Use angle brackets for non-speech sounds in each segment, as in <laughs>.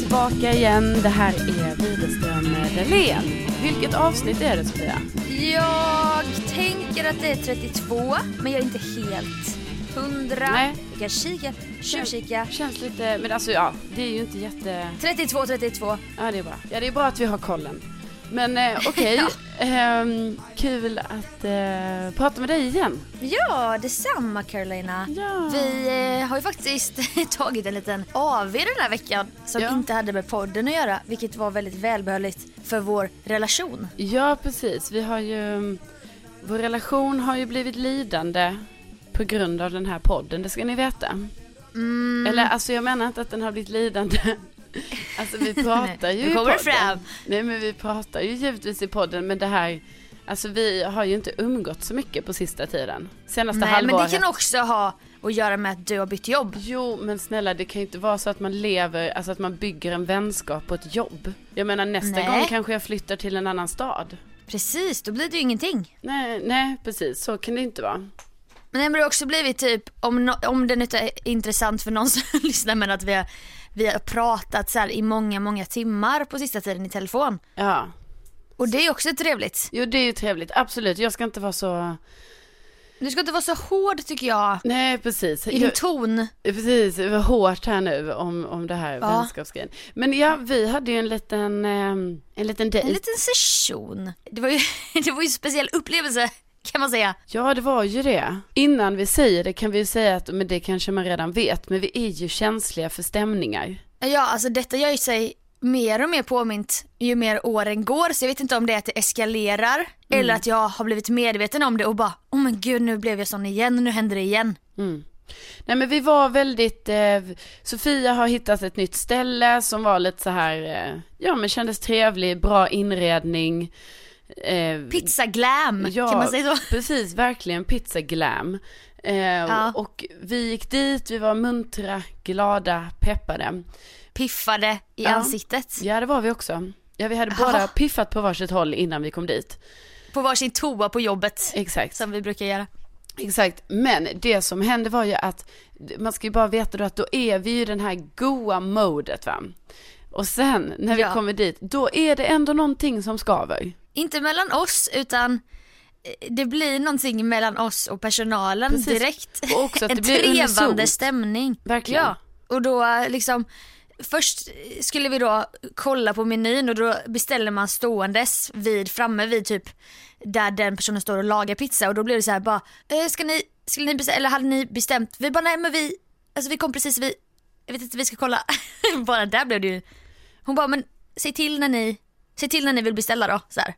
tillbaka igen. Det här är Widerström Dahlén. Vilket avsnitt är det Sofia? Jag tänker att det är 32, men jag är inte helt hundra. Nej. Vi kan kika, tjuvkika. Känns lite, men alltså ja, det är ju inte jätte... 32, 32. Ja det är bra. Ja det är bra att vi har kollen. Men eh, <laughs> okej, Ehm, kul att eh, prata med dig igen. Ja, detsamma Carolina. Ja. Vi eh, har ju faktiskt <laughs> tagit en liten AV den här veckan som Ja. inte hade med podden att göra, vilket var väldigt välbehövligt för vår relation. Ja precis, vi har ju, vår relation har ju blivit lidande på grund av den här podden, det ska ni veta. Mm. Eller alltså jag menar inte att den har blivit lidande. <laughs> Alltså vi pratar ju i podden. fram. Nej men vi pratar ju givetvis i podden men det här, alltså vi har ju inte umgått så mycket på sista tiden. Senaste Nej, men halvåret. det kan också ha att göra med att du har bytt jobb. Jo men snälla det kan ju inte vara så att man lever, alltså att man bygger en vänskap på ett jobb. Jag menar nästa Nej. gång kanske jag flyttar till en annan stad. Precis, då blir det ju ingenting. Nej, nej precis så kan det inte vara. Men det har också blivit typ, om, no, om det inte är intressant för någon som <laughs> lyssnar men att vi har, vi har pratat så här i många, många timmar på sista tiden i telefon. Ja, Och det är också trevligt. jo det är ju trevligt, absolut. Jag ska inte vara så, Du ska inte vara så hård tycker jag nej precis. i din Jag, ton. precis, det var hårt här nu om, om det här Ja. vänskapsgrejen. Men ja, vi hade ju en liten, ehm, en liten dejt. En liten session. Det var ju, <laughs> det var ju en speciell upplevelse <laughs> kan man säga. Ja, det var ju det. Innan vi säger det kan vi ju säga att, men det kanske man redan vet, men vi är ju känsliga för stämningar. Ja, alltså detta gör ju sig mer och mer påmint ju mer åren går så jag vet inte om det är att det eskalerar eller att jag har blivit medveten om det och bara oh men gud nu blev jag sån igen, nu händer det igen. Mm. Nej men vi var väldigt, eh, Sofia har hittat ett nytt ställe som var lite så här, eh, ja men kändes trevlig, bra inredning. Eh, Pizza glam, ja, kan man säga så? <laughs> precis, verkligen pizza glam. Eh, Ja. Och vi gick dit, vi var muntra, glada, peppade. Piffade i Ja. ansiktet. Ja det var vi också. Ja vi hade Jaha. båda piffat på varsitt håll innan vi kom dit. På varsin toa på jobbet. Exakt. Som vi brukar göra. Exakt, men det som hände var ju att man ska ju bara veta då att då är vi ju i den här goa modet va. Och sen när vi Ja. kommer dit, då är det ändå någonting som skaver. Inte mellan oss utan eh, det blir någonting mellan oss och personalen Precis. direkt. Och också att <laughs> en det blir trevande unisont. stämning. Verkligen. Ja, och då liksom Först skulle vi då kolla på menyn och då beställer man ståendes vid, framme vid typ där den personen står och lagar pizza och då blev det så här bara, eh, ska ni, skulle ni beställa, eller hade ni bestämt? Vi bara nej men vi, alltså vi kom precis, vi, jag vet inte vi ska kolla, <laughs> bara där blev det ju, hon bara men säg till när ni, säg till när ni vill beställa då, så här.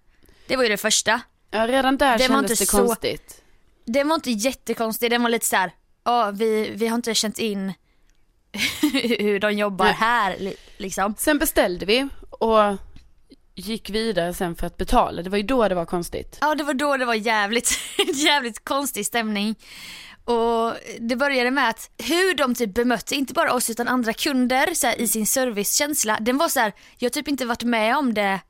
Det var ju det första. Ja redan där Det var kändes det så- konstigt. Den var inte jättekonstig, den var lite så här, ja vi, vi har inte känt in <laughs> hur de jobbar Nej. här li- liksom. Sen beställde vi och gick vidare sen för att betala. Det var ju då det var konstigt. Ja det var då det var jävligt, <laughs> jävligt konstig stämning. Och det började med att hur de typ bemötte, inte bara oss utan andra kunder så här, i sin servicekänsla. Den var så här, jag har typ inte varit med om det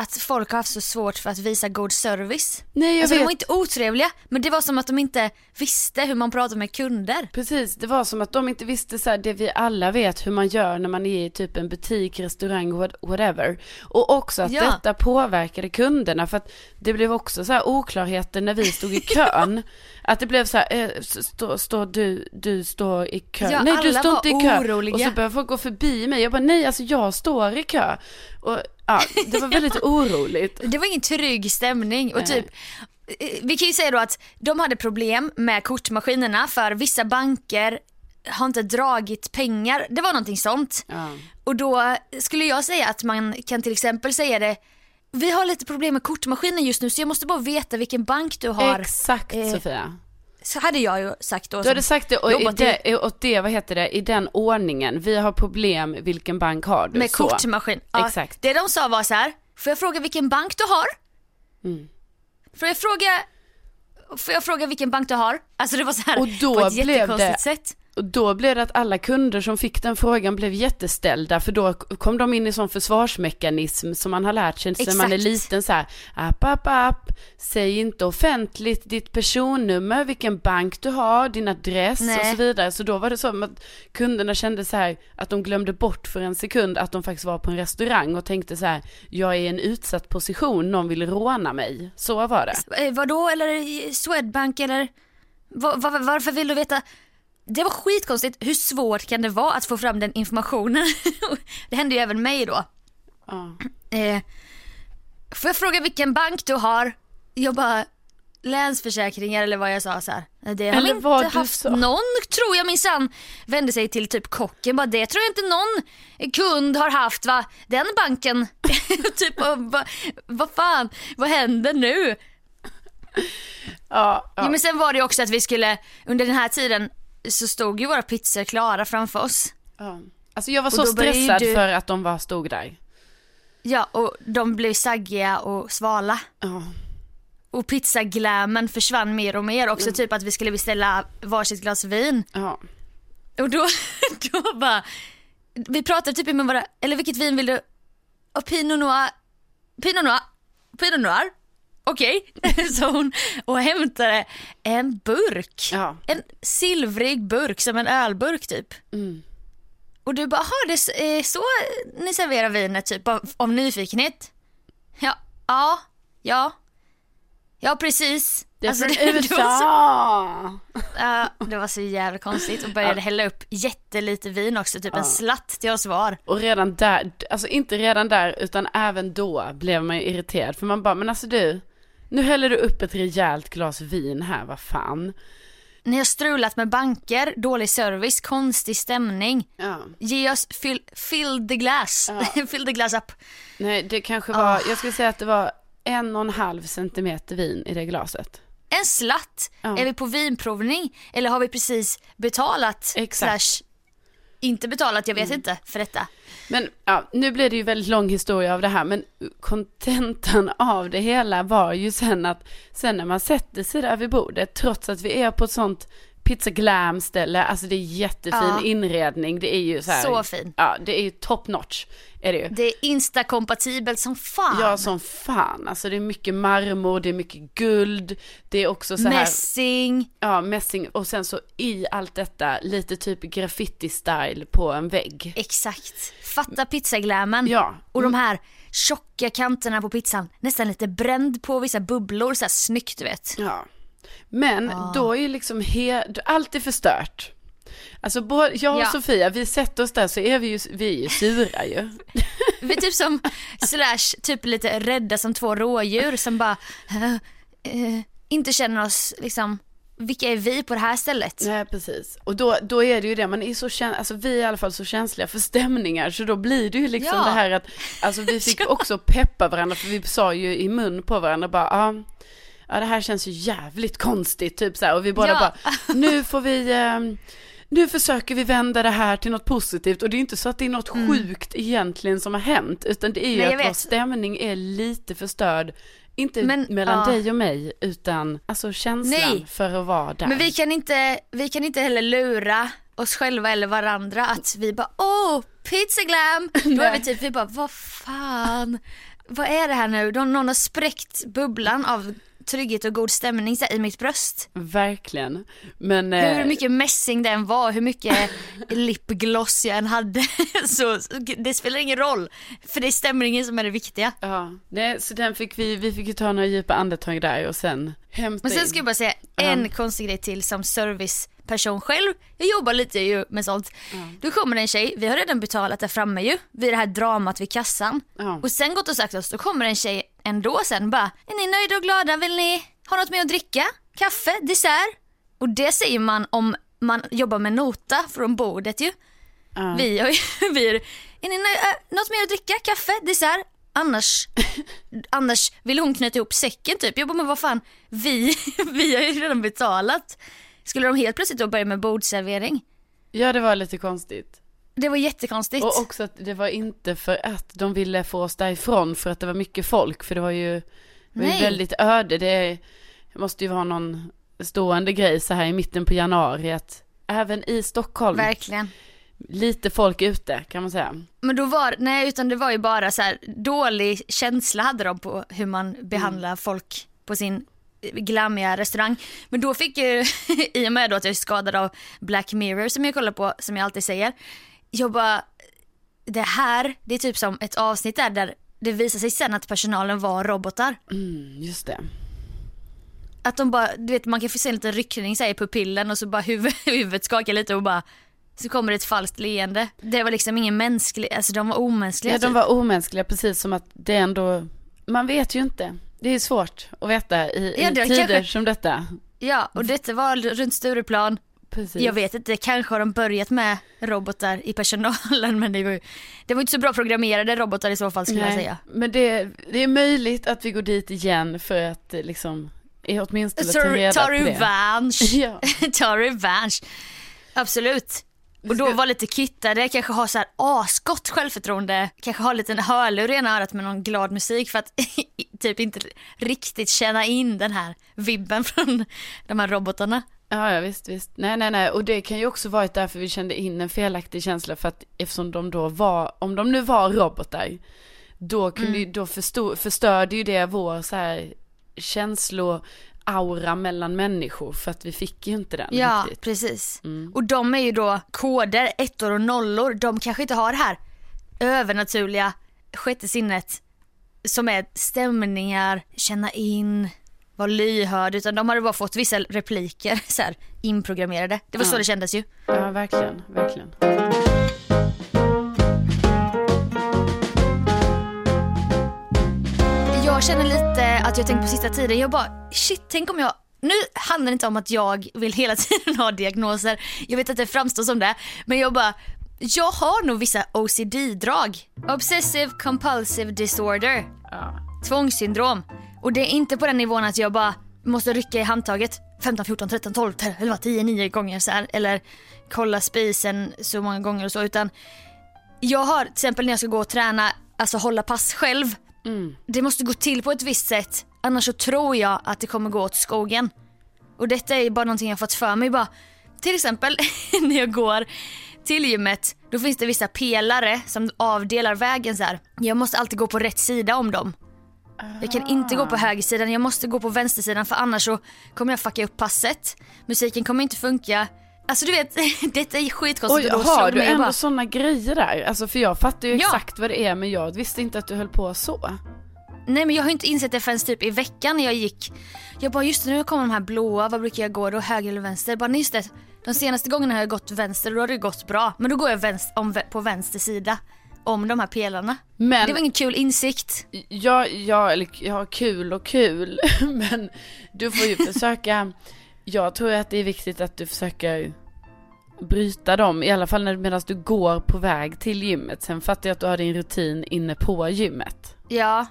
att folk har haft så svårt för att visa god service. Nej jag Alltså de vet. var inte otrevliga men det var som att de inte visste hur man pratar med kunder. Precis, det var som att de inte visste så här, det vi alla vet hur man gör när man är i typ en butik, restaurang, what- whatever. Och också att Ja. detta påverkade kunderna för att det blev också så här oklarheter när vi stod i <laughs> kön. att det blev så här, eh, s- stå, du, du står i kö. Ja, nej du står inte i kö. oroliga. Och så började folk gå förbi mig. Jag bara nej alltså jag står i kö. Och ja, det var väldigt <laughs> oroligt. Det var ingen trygg stämning och typ eh, vi kan ju säga då att de hade problem med kortmaskinerna för vissa banker har inte dragit pengar, det var någonting sånt. Ja. Och då skulle jag säga att man kan till exempel säga det vi har lite problem med kortmaskinen just nu så jag måste bara veta vilken bank du har. Exakt eh, Sofia. Så hade jag ju sagt då. Du hade sagt det och i det, och det, vad heter det, i den ordningen. Vi har problem, vilken bank har du? med Så. kortmaskin. Ja, Exakt. Det de sa var så här, får jag fråga vilken bank du har? Mm. Får jag fråga, får jag fråga vilken bank du har? Alltså det var så här Och då på ett blev jättekonstigt det- sätt. Och då blev det att alla kunder som fick den frågan blev jätteställda, för då kom de in i sån försvarsmekanism som man har lärt sig sen man är liten så här, app, app, app, säg inte offentligt ditt personnummer, vilken bank du har, din adress och Nej. så vidare. Så då var det som att kunderna kände så här, att de glömde bort för en sekund att de faktiskt var på en restaurang och tänkte så här, jag är i en utsatt position, någon vill råna mig. Så var det. Eh, vadå, eller Swedbank eller? Va, va, varför vill du veta? Det var skitkonstigt. Hur svårt kan det vara att få fram den informationen? <laughs> det hände ju även mig då. Ja. Eh, får jag fråga vilken bank du har? Jag bara, Länsförsäkringar eller vad jag sa så här. "Nej, Det har Eller inte haft någon, tror jag minsann. Vände sig till typ kocken, bara det tror jag inte någon kund har haft va? Den banken. <laughs> typ, vad fan, vad händer nu? Ja, ja. Jo, men sen var det också att vi skulle, under den här tiden så stod ju våra pizzor klara framför oss. Ja. Alltså jag var så stressad du- för att de bara stod där. Ja, och de blev saggiga och svala. Ja. Och pizzaglämen försvann mer och mer också, typ att vi skulle beställa varsitt glas vin. Ja. Och då, <laughs> då bara, vi pratade typ med varandra, eller vilket vin vill du? Och Pinot Noir, Pinot Noir, Pinot Noir. Okej, <laughs> sa hon och hämtade en burk. Ja. En silvrig burk, som en ölburk typ. Mm. Och du bara, "Jaha, det är så ni serverar vinet typ av, av nyfikenhet? Ja, ja, ja, ja precis. Det är Alltså, från det- <laughs> det var så-! Ja, det var så jävla konstigt och började Ja. hälla upp jättelite vin också, typ Ja. en slatt till oss var. Och redan där, alltså inte redan där, utan även då blev man ju irriterad. För man bara, men alltså du, nu häller du upp ett rejält glas vin här, vad fan. Ni har strulat med banker, dålig service, konstig stämning. Ja. Ge oss, fill, fill the glass, <laughs> fill the glass up. Nej, det kanske var, jag skulle säga att det var en och en halv centimeter vin i det glaset. En slatt, Ja. är vi på vinprovning eller har vi precis betalat? Exakt. Slash, inte betalat, jag vet Mm. inte för detta. Men ja, nu blev det ju väldigt lång historia av det här, men kontentan av det hela var ju sen att sen när man sätter sig där vid bordet, trots att vi är på ett sånt pizza glam ställe, alltså det är jättefin Ja. inredning, det är ju så här, Så fin. Ja, det är ju top notch, är det ju. Det är instakompatibelt som fan. Ja, som fan, alltså det är mycket marmor, det är mycket guld, det är också så här, Mässing, ja mässing, och sen så i allt detta lite typ graffiti-style på en vägg. exakt. Fatta pizzaglämen. Ja, Och de här tjocka kanterna på pizzan, nästan lite bränd på vissa bubblor, så här snyggt du vet. Ja. Men Ah. då är ju liksom he- allt är förstört. Alltså både jag och Ja. Sofia, vi sätter oss där så är vi ju, vi är ju sura ju. <laughs> Vi är typ som, slash, typ lite rädda som två rådjur som bara, eh, eh, inte känner oss liksom, vilka är vi på det här stället? Nej precis. Och då, då är det ju det, man är så käns- alltså vi är i alla fall så känsliga för stämningar så då blir det ju liksom Ja. det här att, alltså vi fick <laughs> också peppa varandra för vi sa ju i mun på varandra bara, ja, ja det här känns ju jävligt konstigt typ så här och vi båda Ja. bara, nu får vi, ehm, nu försöker vi vända det här till något positivt och det är inte så att det är något sjukt egentligen som har hänt utan det är ju Mm. Nej, att vår vet. stämning är lite förstörd. Inte Men, mellan ja. dig och mig utan alltså känslan Nej. för att vara där. Men vi kan, inte, vi kan inte heller lura oss själva eller varandra att vi bara åh, pizzaglam! <laughs> Då är vi typ, vi bara vad fan, vad är det här nu? Någon har spräckt bubblan av trygghet och god stämning så här, i mitt bröst. Verkligen. Men, Hur eh, mycket mässing den var, hur mycket <laughs> lipgloss jag än hade. <laughs> Så det spelar ingen roll. För det är stämningen som är det viktiga. ja, nej, så den fick vi, vi fick ju ta några djupa andetag där och sen hämta Men sen ska jag bara säga en konstig grej till som serviceperson själv. Jag jobbar lite ju med sånt. Då kommer det en tjej, vi har redan betalat där framme ju, vid det här dramat vid kassan. Ja. Och sen gått och sagt oss, då kommer en tjej ändå sen bara, är ni nöjda och glada? Vill ni ha något mer att dricka? Kaffe? Dessert? Och det säger man om man jobbar med nota från bordet ju. Ja. Vi har ju, <laughs> vi är, är ni nöjda? Äh, något mer att dricka? Kaffe? Dessert? Annars, <laughs> annars vill hon knyta ihop säcken typ. Jag bara, men vad fan, vi, <laughs> vi har ju redan betalat. Skulle de helt plötsligt då börja med bordservering? ja, det var lite konstigt. Det var jättekonstigt. Och också att det var inte för att de ville få oss därifrån för att det var mycket folk, för det var ju, det var ju väldigt öde. Det, det måste ju vara någon stående grej så här i mitten på januari att även i Stockholm. Verkligen. Lite folk ute kan man säga. Men då var, nej utan det var ju bara så här, dålig känsla hade de på hur man behandlar Mm. folk på sin glammiga restaurang. Men då fick ju, <laughs> i och med då att jag är skadad av Black Mirror som jag kollar på, som jag alltid säger. Jag bara, det här, det är typ som ett avsnitt där, där det visar sig sen att personalen var robotar. Mm, just det. Att de bara, du vet man kan få se en liten ryckning så i pupillen och så bara huvud, <laughs> huvudet skakar lite och bara så kommer det ett falskt leende. Det var liksom ingen mänsklig, alltså de var omänskliga Ja, de typ. var omänskliga precis som att det ändå, man vet ju inte. Det är svårt att veta i, Ja, tider kanske- som detta. Ja, och detta var runt Stureplan. Precis. Jag vet inte, kanske har de börjat med robotar i personalen <laughs> men det var ju det var inte så bra programmerade robotar i så fall skulle jag säga. Men det, det är möjligt att vi går dit igen för att eh, liksom, åtminstone ta Ta, reda ta på det. revansch. <laughs> Ja. <laughs> ta revansch. Absolut. Och då vara lite kittade, kanske ha så här asgott självförtroende, kanske ha en liten hörlur i ena örat med någon glad musik för att <laughs> typ inte riktigt känna in den här vibben från de här robotarna. Ja, ja visst, visst. Nej, nej, nej. Och det kan ju också varit därför vi kände in en felaktig känsla för att eftersom de då var, om de nu var robotar, då kunde Mm. då förstod, förstörde ju det vår så här känsloaura mellan människor för att vi fick ju inte den Ja, riktigt. precis. Mm. Och de är ju då koder, ettor och nollor. De kanske inte har det här övernaturliga sjätte sinnet som är stämningar, känna in, vara lyhörd. Utan de hade bara fått vissa repliker <laughs> så här, inprogrammerade. Det var så Ja. det kändes ju. Ja, verkligen, verkligen. Jag känner lite att jag tänkt på sista tiden, jag bara shit tänk om jag nu handlar det inte om att jag vill hela <laughs> tiden ha diagnoser. Jag vet att det framstår som det. Men jag bara, jag har nog vissa OCD-drag. Obsessive compulsive disorder. Ja. Tvångssyndrom. Och det är inte på den nivån att jag bara måste rycka i handtaget 15, 14, 13, 12, 11, 10, 9 gånger så här. Eller kolla spisen så många gånger och så. Utan jag har till exempel när jag ska gå och träna, alltså hålla pass själv. Mm. Det måste gå till på ett visst sätt. Annars så tror jag att det kommer gå åt skogen. Och detta är bara någonting jag fått för mig bara. Till exempel <laughs> när jag går till gymmet, då finns det vissa pelare som avdelar vägen så här. Jag måste alltid gå på rätt sida om dem. Jag kan inte gå på högersidan, jag måste gå på vänstersidan för annars så kommer jag fucka upp passet. Musiken kommer inte funka. Alltså du vet, <laughs> detta är Oj, skitkonstigt då har du ändå bara, sådana grejer där? Alltså för jag fattar ju Ja. exakt vad det är men jag visste inte att du höll på så. Nej men jag har inte insett det förrän typ i veckan när jag gick. Jag bara just nu kommer de här blåa, vad brukar jag gå då? Höger eller vänster? Bara nej, just det. De senaste gångerna har jag gått vänster och då har det gått bra. Men då går jag vänster, om, på vänster sida. Om de här pelarna. Men Det var ingen kul insikt. Ja, ja, eller ja, kul och kul, <laughs> men du får ju försöka, jag tror att det är viktigt att du försöker bryta dem, i alla fall medan du går på väg till gymmet. Sen fattar jag att du har din rutin inne på gymmet. Ja.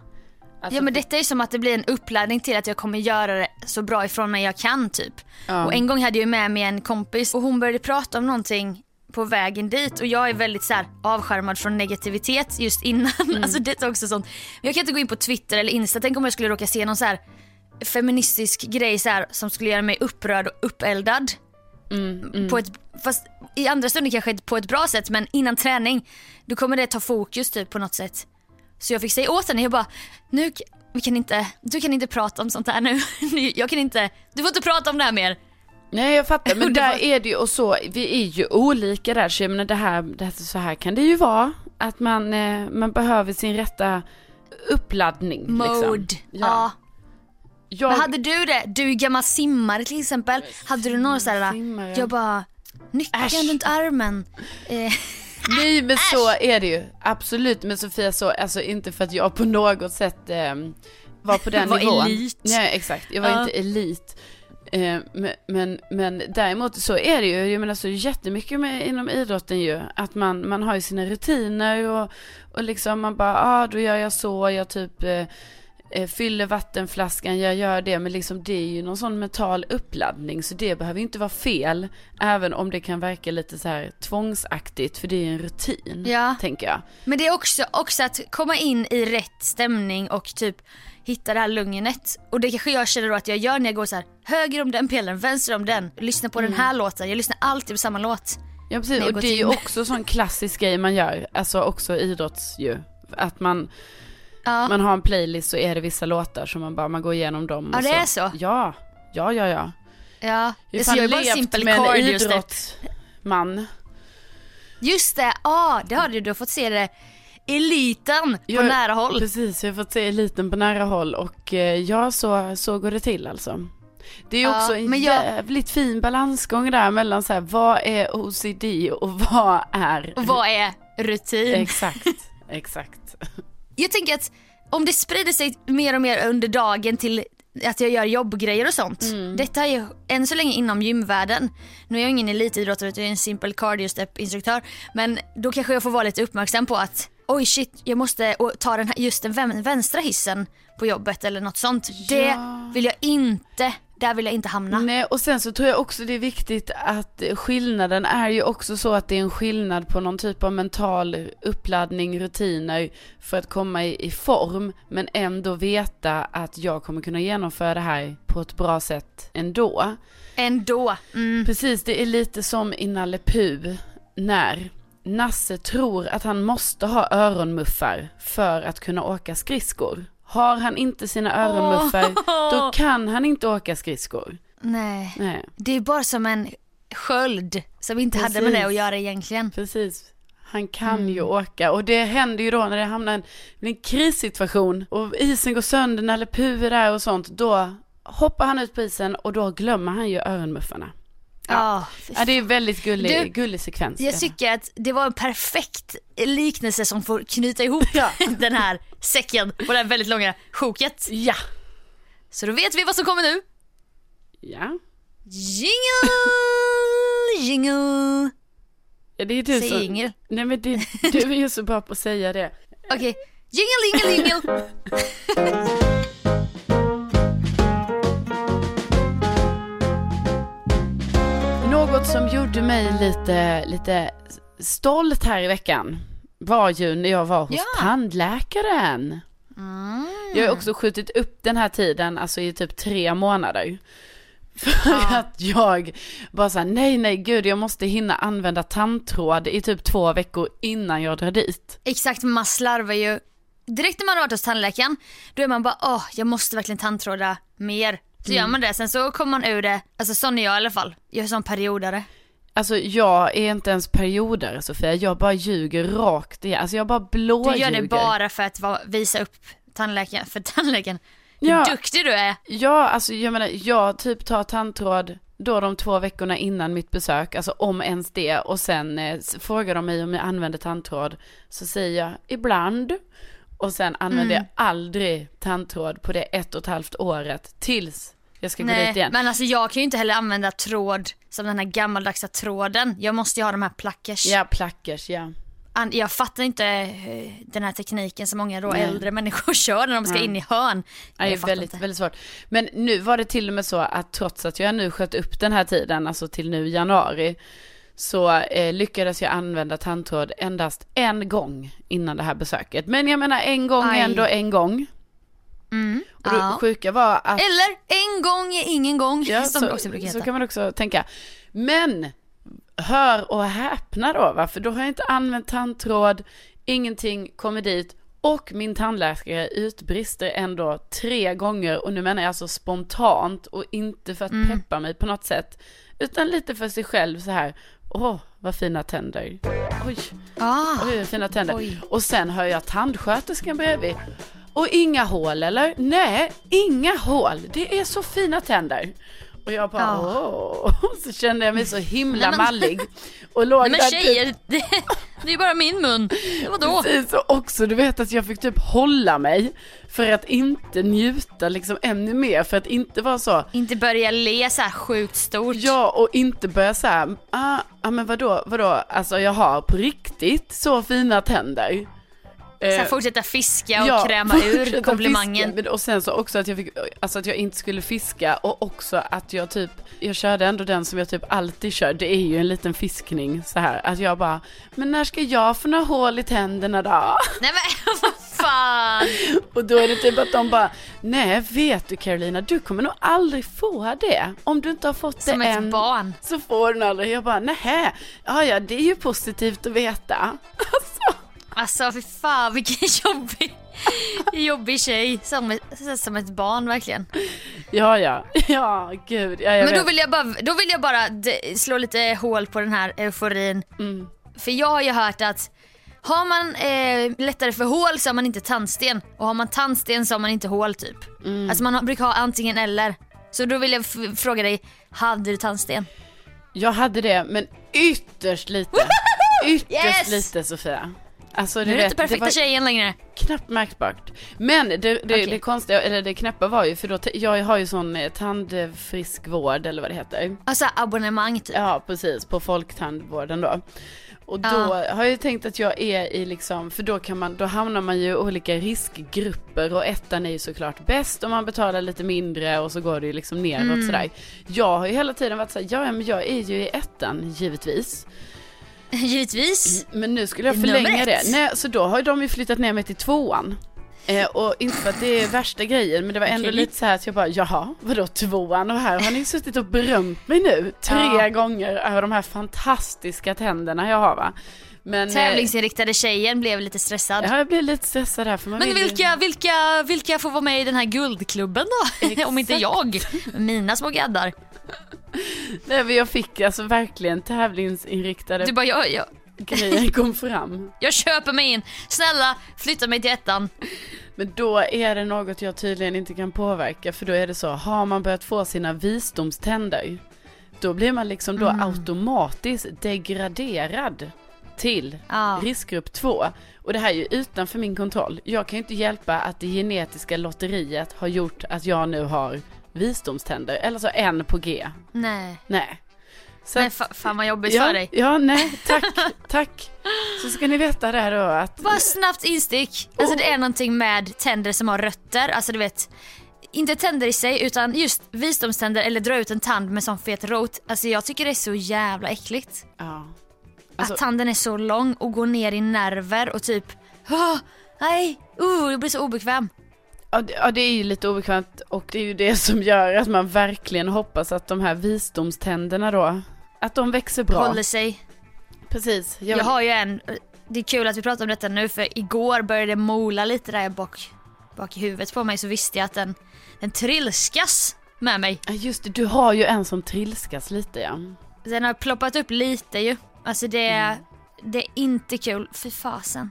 Alltså, ja men detta är som att det blir en uppladdning till att jag kommer göra det så bra ifrån mig jag kan typ. ja. Och en gång hade jag med mig en kompis och hon började prata om någonting på vägen dit och jag är väldigt så här avskärmad från negativitet just innan. <laughs> Alltså det är också sånt. Men jag kan inte gå in på Twitter eller Insta. Tänk om jag skulle råka se någon så här feministisk grej så här, som skulle göra mig upprörd och uppeldad. Mm, mm. På ett, fast i andra stunder kanske på ett bra sätt men innan träning då kommer det ta fokus typ på något sätt. Så jag fick säga åt henne, jag bara, nu, vi kan inte, du kan inte prata om sånt här <laughs> nu. Jag kan inte, du får inte prata om det här mer. Nej jag fattar, men <laughs> där är det ju och så, vi är ju olika där så jag menar det här, det här, så här kan det ju vara. Att man, eh, man behöver sin rätta uppladdning. Mode. Liksom. Ja. Jag, Men hade du det? Du är gammal simmare till exempel. Hade du några sådär, Simmare. jag bara, nyckeln Äsch. runt armen. Eh, <laughs> Nej men så är det ju, absolut. Men Sofia så, alltså inte för att jag på något sätt eh, var på <laughs> den Var nivån. elit. Nej exakt, jag var Ja. inte elit. Eh, men, men, men däremot så är det ju, jag menar så jättemycket med, inom idrotten ju, att man, man har ju sina rutiner och, och liksom man bara, ja ah, då gör jag så, jag typ eh, fyller vattenflaskan, jag gör det, men liksom det är ju någon sån mental uppladdning, så det behöver inte vara fel, även om det kan verka lite så här tvångsaktigt, för det är ju en rutin, Ja. tänker jag. Men det är också, också att komma in i rätt stämning och typ hitta det här lugnet. Och det kanske jag känner då att jag gör när jag går så här höger om den pelaren, vänster om den, lyssnar på den här låten. Jag lyssnar alltid på samma låt. Ja precis, och det är ju också sån klassisk grej man gör, alltså också idrotts ju. Att man, Ja. man har en playlist så är det vissa låtar som man bara, man går igenom dem. Ja, och det är så? Ja, ja, ja, ja. Ja, så jag är fan bara simpel med en idrottsman. Just det, ja det har du, du har fått se det. Eliten på Jag- nära håll. Precis, jag har fått se eliten på nära håll och eh, ja, så, så går det till alltså. Det är ju Ja, också en jag- jävligt fin balansgång där mellan så här, vad är OCD och <laughs> vad är... Och vad är rutin? Exakt, exakt. Jag tänker att om det sprider sig mer och mer under dagen till att jag gör jobbgrejer och sånt. Mm. Detta är ju än så länge inom gymvärlden. Nu är jag ingen elitidrottare utan jag är en simpel cardio step instruktör. Men då kanske jag får vara lite uppmärksam på att oj shit jag måste ta den här, just den vän- vänstra hissen på jobbet eller något sånt. Det Ja. vill jag inte, där vill jag inte hamna. Nej, och sen så tror jag också det är viktigt att skillnaden är ju också så att det är en skillnad på någon typ av mental uppladdning, rutiner för att komma i, i form, men ändå veta att jag kommer kunna genomföra det här på ett bra sätt ändå. Ändå. Mm. Precis, det är lite som i Nalle Puh när Nasse tror att han måste ha öronmuffar för att kunna åka skridskor. Har han inte sina öronmuffar, då kan han inte åka skridskor. Nej, Nej, det är bara som en sköld som inte hade med Precis. det att göra egentligen. precis. Han kan ju åka och det händer ju då när det hamnar en, en krissituation och isen går sönder, Nalle Puh är där och sånt, då hoppar han ut på isen och då glömmer han ju öronmuffarna. Ja. Ja, det är väldigt gullig, Du, gullig sekvens. Jag tycker att det var en perfekt liknelse som får knyta ihop <laughs> den här säcken på det här väldigt långa sjoket. Ja. Så då vet vi vad som kommer nu. Ja. Jingle, <laughs> jingle. ja det är du Säg som... jingle. Nej men det, du är ju så bra på att säga det. Okej, jingle, jingle, jingle. <laughs> Något som gjorde mig lite, lite stolt här i veckan var ju när jag var hos Ja. tandläkaren. Mm. Jag har också skjutit upp den här tiden, alltså i typ tre månader. <laughs> För att jag bara såhär, nej nej gud jag måste hinna använda tandtråd i typ två veckor innan jag drar dit. Exakt, man slarvar ju. Direkt när man har varit hos tandläkaren, då är man bara åh, jag måste verkligen tandtråda mer. Så gör man det, sen så kommer man ur det, alltså sån är jag i alla fall. Jag är sån periodare. Alltså jag är inte ens periodare Sofia, jag bara ljuger rakt igen. Alltså jag bara Du blåljuger. gör det bara för att visa upp tandläkaren, för tandläkaren. Hur Ja. duktig du är. Ja, alltså jag menar, jag typ tar tandtråd då de två veckorna innan mitt besök, alltså om ens det, och sen eh, frågar de mig om jag använder tandtråd, så säger jag ibland, och sen använder Mm. jag aldrig tandtråd på det ett och ett halvt året tills jag ska gå dit Nej, igen. men alltså jag kan ju inte heller använda tråd som den här gammaldags tråden. Jag måste ju ha de här plackers. Ja, plackers, ja. Jag fattar inte eh, den här tekniken som många då Nej. äldre människor <laughs> kör när de ska Nej. in i hörn. Ja, det är väldigt, inte. väldigt svårt. Men nu var det till och med så att trots att jag nu sköt upp den här tiden, alltså till nu januari, så eh, lyckades jag använda tandtråd endast en gång innan det här besöket. Men jag menar en gång Aj. är ändå en gång. Mm. Och det sjuka var att... Eller en gång är ingen gång, Ja, som så, det också brukar så heta. kan man också tänka. Men, hör och häpna då va, för då har jag inte använt tandtråd, ingenting kommer dit och min tandläkare utbrister ändå tre gånger och nu menar jag alltså spontant och inte för att Mm. peppa mig på något sätt utan lite för sig själv så här. Åh, vad fina tänder. Oj, Ah, oj, vad fina tänder. Oj. Och sen hör jag tandsköterskan bredvid. Och inga hål eller? Nej, inga hål. Det är så fina tänder. Och jag bara Ja. åh. <laughs> Så kände jag mig så himla Nej, men- mallig. Och låg Nej men där typ- tjejer, det, det är bara min mun. Vadå? Precis, och också du vet att jag fick typ hålla mig för att inte njuta liksom ännu mer, för att inte vara så, Inte börja le så här sjukt stort. ja och inte börja så här, ah, ah men vadå, vadå, alltså jag har på riktigt så fina tänder. Eh, fortsätta fiska och ja, kräma ur komplimangen. fiska. Och sen så också att jag fick, alltså att jag inte skulle fiska och också att jag typ, jag körde ändå den som jag typ alltid kör, det är ju en liten fiskning så här. Att jag bara, men när ska jag få några hål i tänderna då? <laughs> Nej men vad fan. <laughs> Och då är det typ att de bara, nej vet du Carolina, du kommer nog aldrig få det. Om du inte har fått Som det ett än. barn. Så får du aldrig. Jag bara, nej, ja ja det är ju positivt att veta. <laughs> Alltså. Fy fan vilken <laughs> jobbig, jobbig tjej. Som ett, som ett barn verkligen. Ja ja, <laughs> ja gud. Ja, jag Men då vet. vill jag bara, då vill jag bara slå lite hål på den här euforin. Mm. För jag har ju hört att har man eh, lättare för hål så har man inte tandsten. Och har man tandsten så har man inte hål typ. Mm. Alltså man brukar ha antingen eller. Så då vill jag fråga dig, hade du tandsten? Jag hade det, men ytterst lite. Ytterst Yes! lite Sofia. Alltså, Nu är du inte perfekta var tjejen längre. knappt märkbart. Men det, det, Okej. det konstiga, eller det knäppa var ju, för då, jag har ju sån eh, tandfriskvård eller vad det heter. Alltså abonnemang typ. Ja, precis, på folktandvården då. Och då Ja. har jag ju tänkt att jag är i liksom, för då kan man, då hamnar man ju i olika riskgrupper och ettan är ju såklart bäst om man betalar lite mindre och så går det ju liksom neråt Mm. sådär. Jag har ju hela tiden varit såhär, ja, men jag är ju i ettan givetvis. <laughs> Givetvis. Men nu skulle jag förlänga det. Nej, så då har de ju flyttat ner mig till tvåan. Eh, och inte för att det är värsta grejen, men det var ändå Okej. lite så här att jag bara, jaha, vadå tvåan? Och här har ni suttit och berömt mig nu tre Ja. gånger över de här fantastiska tänderna jag har va. Men, eh, Tävlingsinriktade tjejen blev lite stressad. ja, jag blir lite stressad här för man Men vill ju- vilka, vilka, vilka får vara med i den här guldklubben då? <laughs> Om inte jag. Mina små gaddar. Nej, men jag fick alltså verkligen tävlingsinriktade Du bara, jag, jag, grejer kom fram. jag köper mig in. Snälla, flytta mig till ettan. Men då är det något jag tydligen inte kan påverka för då är det så, har man börjat få sina visdomständer då blir man liksom då Mm. automatiskt degraderad till Ja. riskgrupp 2. Och det här är ju utanför min kontroll. Jag kan ju inte hjälpa att det genetiska lotteriet har gjort att jag nu har visdomständer, eller så en på G. Nej. Nej. Så Nej, att- fa- fan vad jobbigt ja, för dig. Ja, nej, tack, <laughs> tack. Så ska ni veta det här då att Bara snabbt instick. Alltså det är någonting med tänder som har rötter. Alltså du vet. Inte tänder i sig utan just visdomständer eller dra ut en tand med sån fet rot. Alltså jag tycker det är så jävla äckligt. Ja. Alltså- att tanden är så lång och går ner i nerver och typ nej, uh, jag blir så obekväm. Ja det, ja, det är ju lite obekvämt och det är ju det som gör att man verkligen hoppas att de här visdomständerna då, att de växer bra. Håller sig. Precis. Jag har ju en, det är kul att vi pratar om detta nu för igår började det mola lite där bak, bak i huvudet på mig så visste jag att den, den trilskas med mig. Ja, Just det, du har ju en som trilskas lite ja. Den har ploppat upp lite ju. Alltså det, Mm. det är inte kul, för fasen.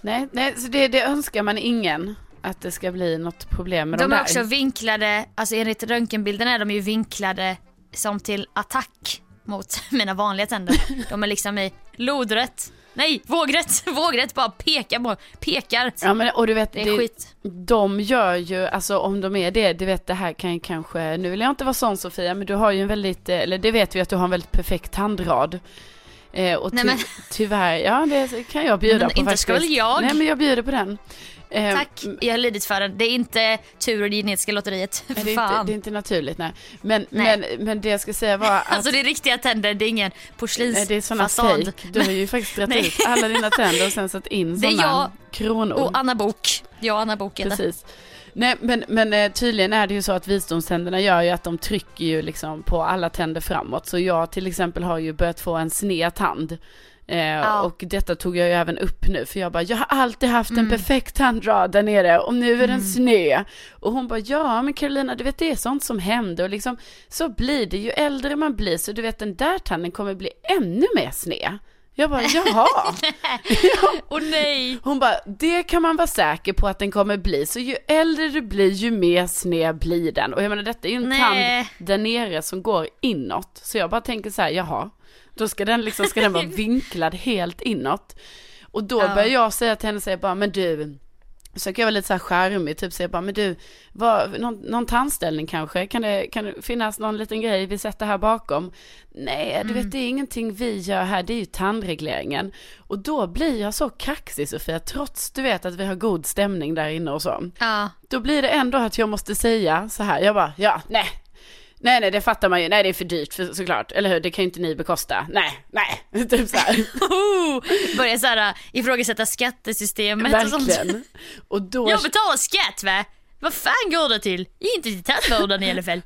Nej, nej så det, det önskar man ingen att det ska bli något problem med de, De är där. också vinklade, alltså enligt röntgenbilden är de ju vinklade som till attack mot <laughs> mina vanliga tänder. De är liksom i lodrätt, nej vågrätt, <laughs> vågrätt bara pekar på, pekar. Ja men och du vet, Det är det, skit. de gör ju, alltså om de är det, du vet det här kan ju kanske, nu vill jag inte vara sån Sofia, men du har ju en väldigt, eh, eller det vet vi att du har en väldigt perfekt tandrad. Eh, och Nej, ty- men- tyvärr, ja det kan jag bjuda Men på inte faktiskt. ska väl jag? Nej men jag bjuder på den. Eh, Tack, jag har lidit för den. Det är inte tur och det genetiska lotteriet. Nej, det, är inte, det är inte naturligt nej. Men, Nej. Men, men det jag ska säga var <laughs> att Alltså det är riktiga tänder, det är ingen nej, det är sådana porslinsfasad. fake. Du har ju faktiskt <laughs> dragit Nej. ut alla dina tänder och sen satt in Det är sådana jag kronor. Och Anna Bok. Jag och Anna Bok heter. Precis. Nej men, men eh, tydligen är det ju så att visdomständerna gör ju att de trycker ju liksom på alla tänder framåt. Så jag till exempel har ju börjat få en sned tand. Eh, Och detta tog jag ju även upp nu för jag bara, jag har alltid haft en Mm. perfekt tandrad där nere och nu är den sned. Och hon bara, ja men Carolina du vet det är sånt som händer och liksom så blir det ju äldre man blir så du vet den där tanden kommer bli ännu mer sned. Jag bara, jaha. <laughs> Åh nej! Hon bara, det kan man vara säker på att den kommer bli. Så ju äldre du blir, ju mer sned blir den. Och jag menar, detta är ju en Nej. tand där nere som går inåt. Så jag bara tänker så här, jaha, då ska den liksom, ska den vara <laughs> vinklad helt inåt. Och då Ja. börjar jag säga till henne, säga bara, men du, försöker jag vara lite så här charmig, typ säga bara, men du, vad, någon, någon tandställning kanske? Kan det, kan det finnas någon liten grej vi sätter här bakom? Nej, du vet det är ingenting vi gör här, det är ju tandregleringen. Och då blir jag så kaxig Sofia, trots du vet att vi har god stämning där inne och så. Ja. Då blir det ändå att jag måste säga så här, jag bara, ja, nej, nej, nej, det fattar man ju, nej, det är för dyrt för, såklart, eller hur, det kan ju inte ni bekosta, nej, nej, <laughs> typ så här. <laughs> Oh, börjar såhär ifrågasätta skattesystemet och sånt. Verkligen. Och då, Jag betalar skatt va? Vad fan går det till? Inte till tandvården i alla fall.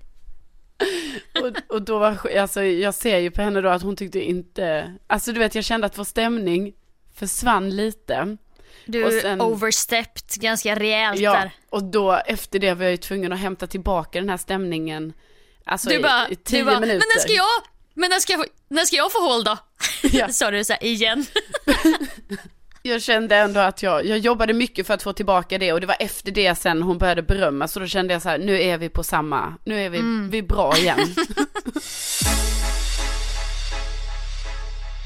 <laughs> och, och då var, alltså jag ser ju på henne då att hon tyckte inte, alltså du vet jag kände att vår stämning försvann lite. Du Och sen- overstepped ganska rejält Ja, där. och då efter det var jag ju tvungen att hämta tillbaka den här stämningen. Alltså Du bara, i tio du bara men minuter. när ska jag, men när ska jag, när ska jag få håll då? Ja. <laughs> Sa du så här igen. <laughs> Jag kände ändå att jag, jag jobbade mycket för att få tillbaka det och det var efter det sen hon började berömma så då kände jag så här, nu är vi på samma, nu är vi, Mm. vi är bra igen. <laughs>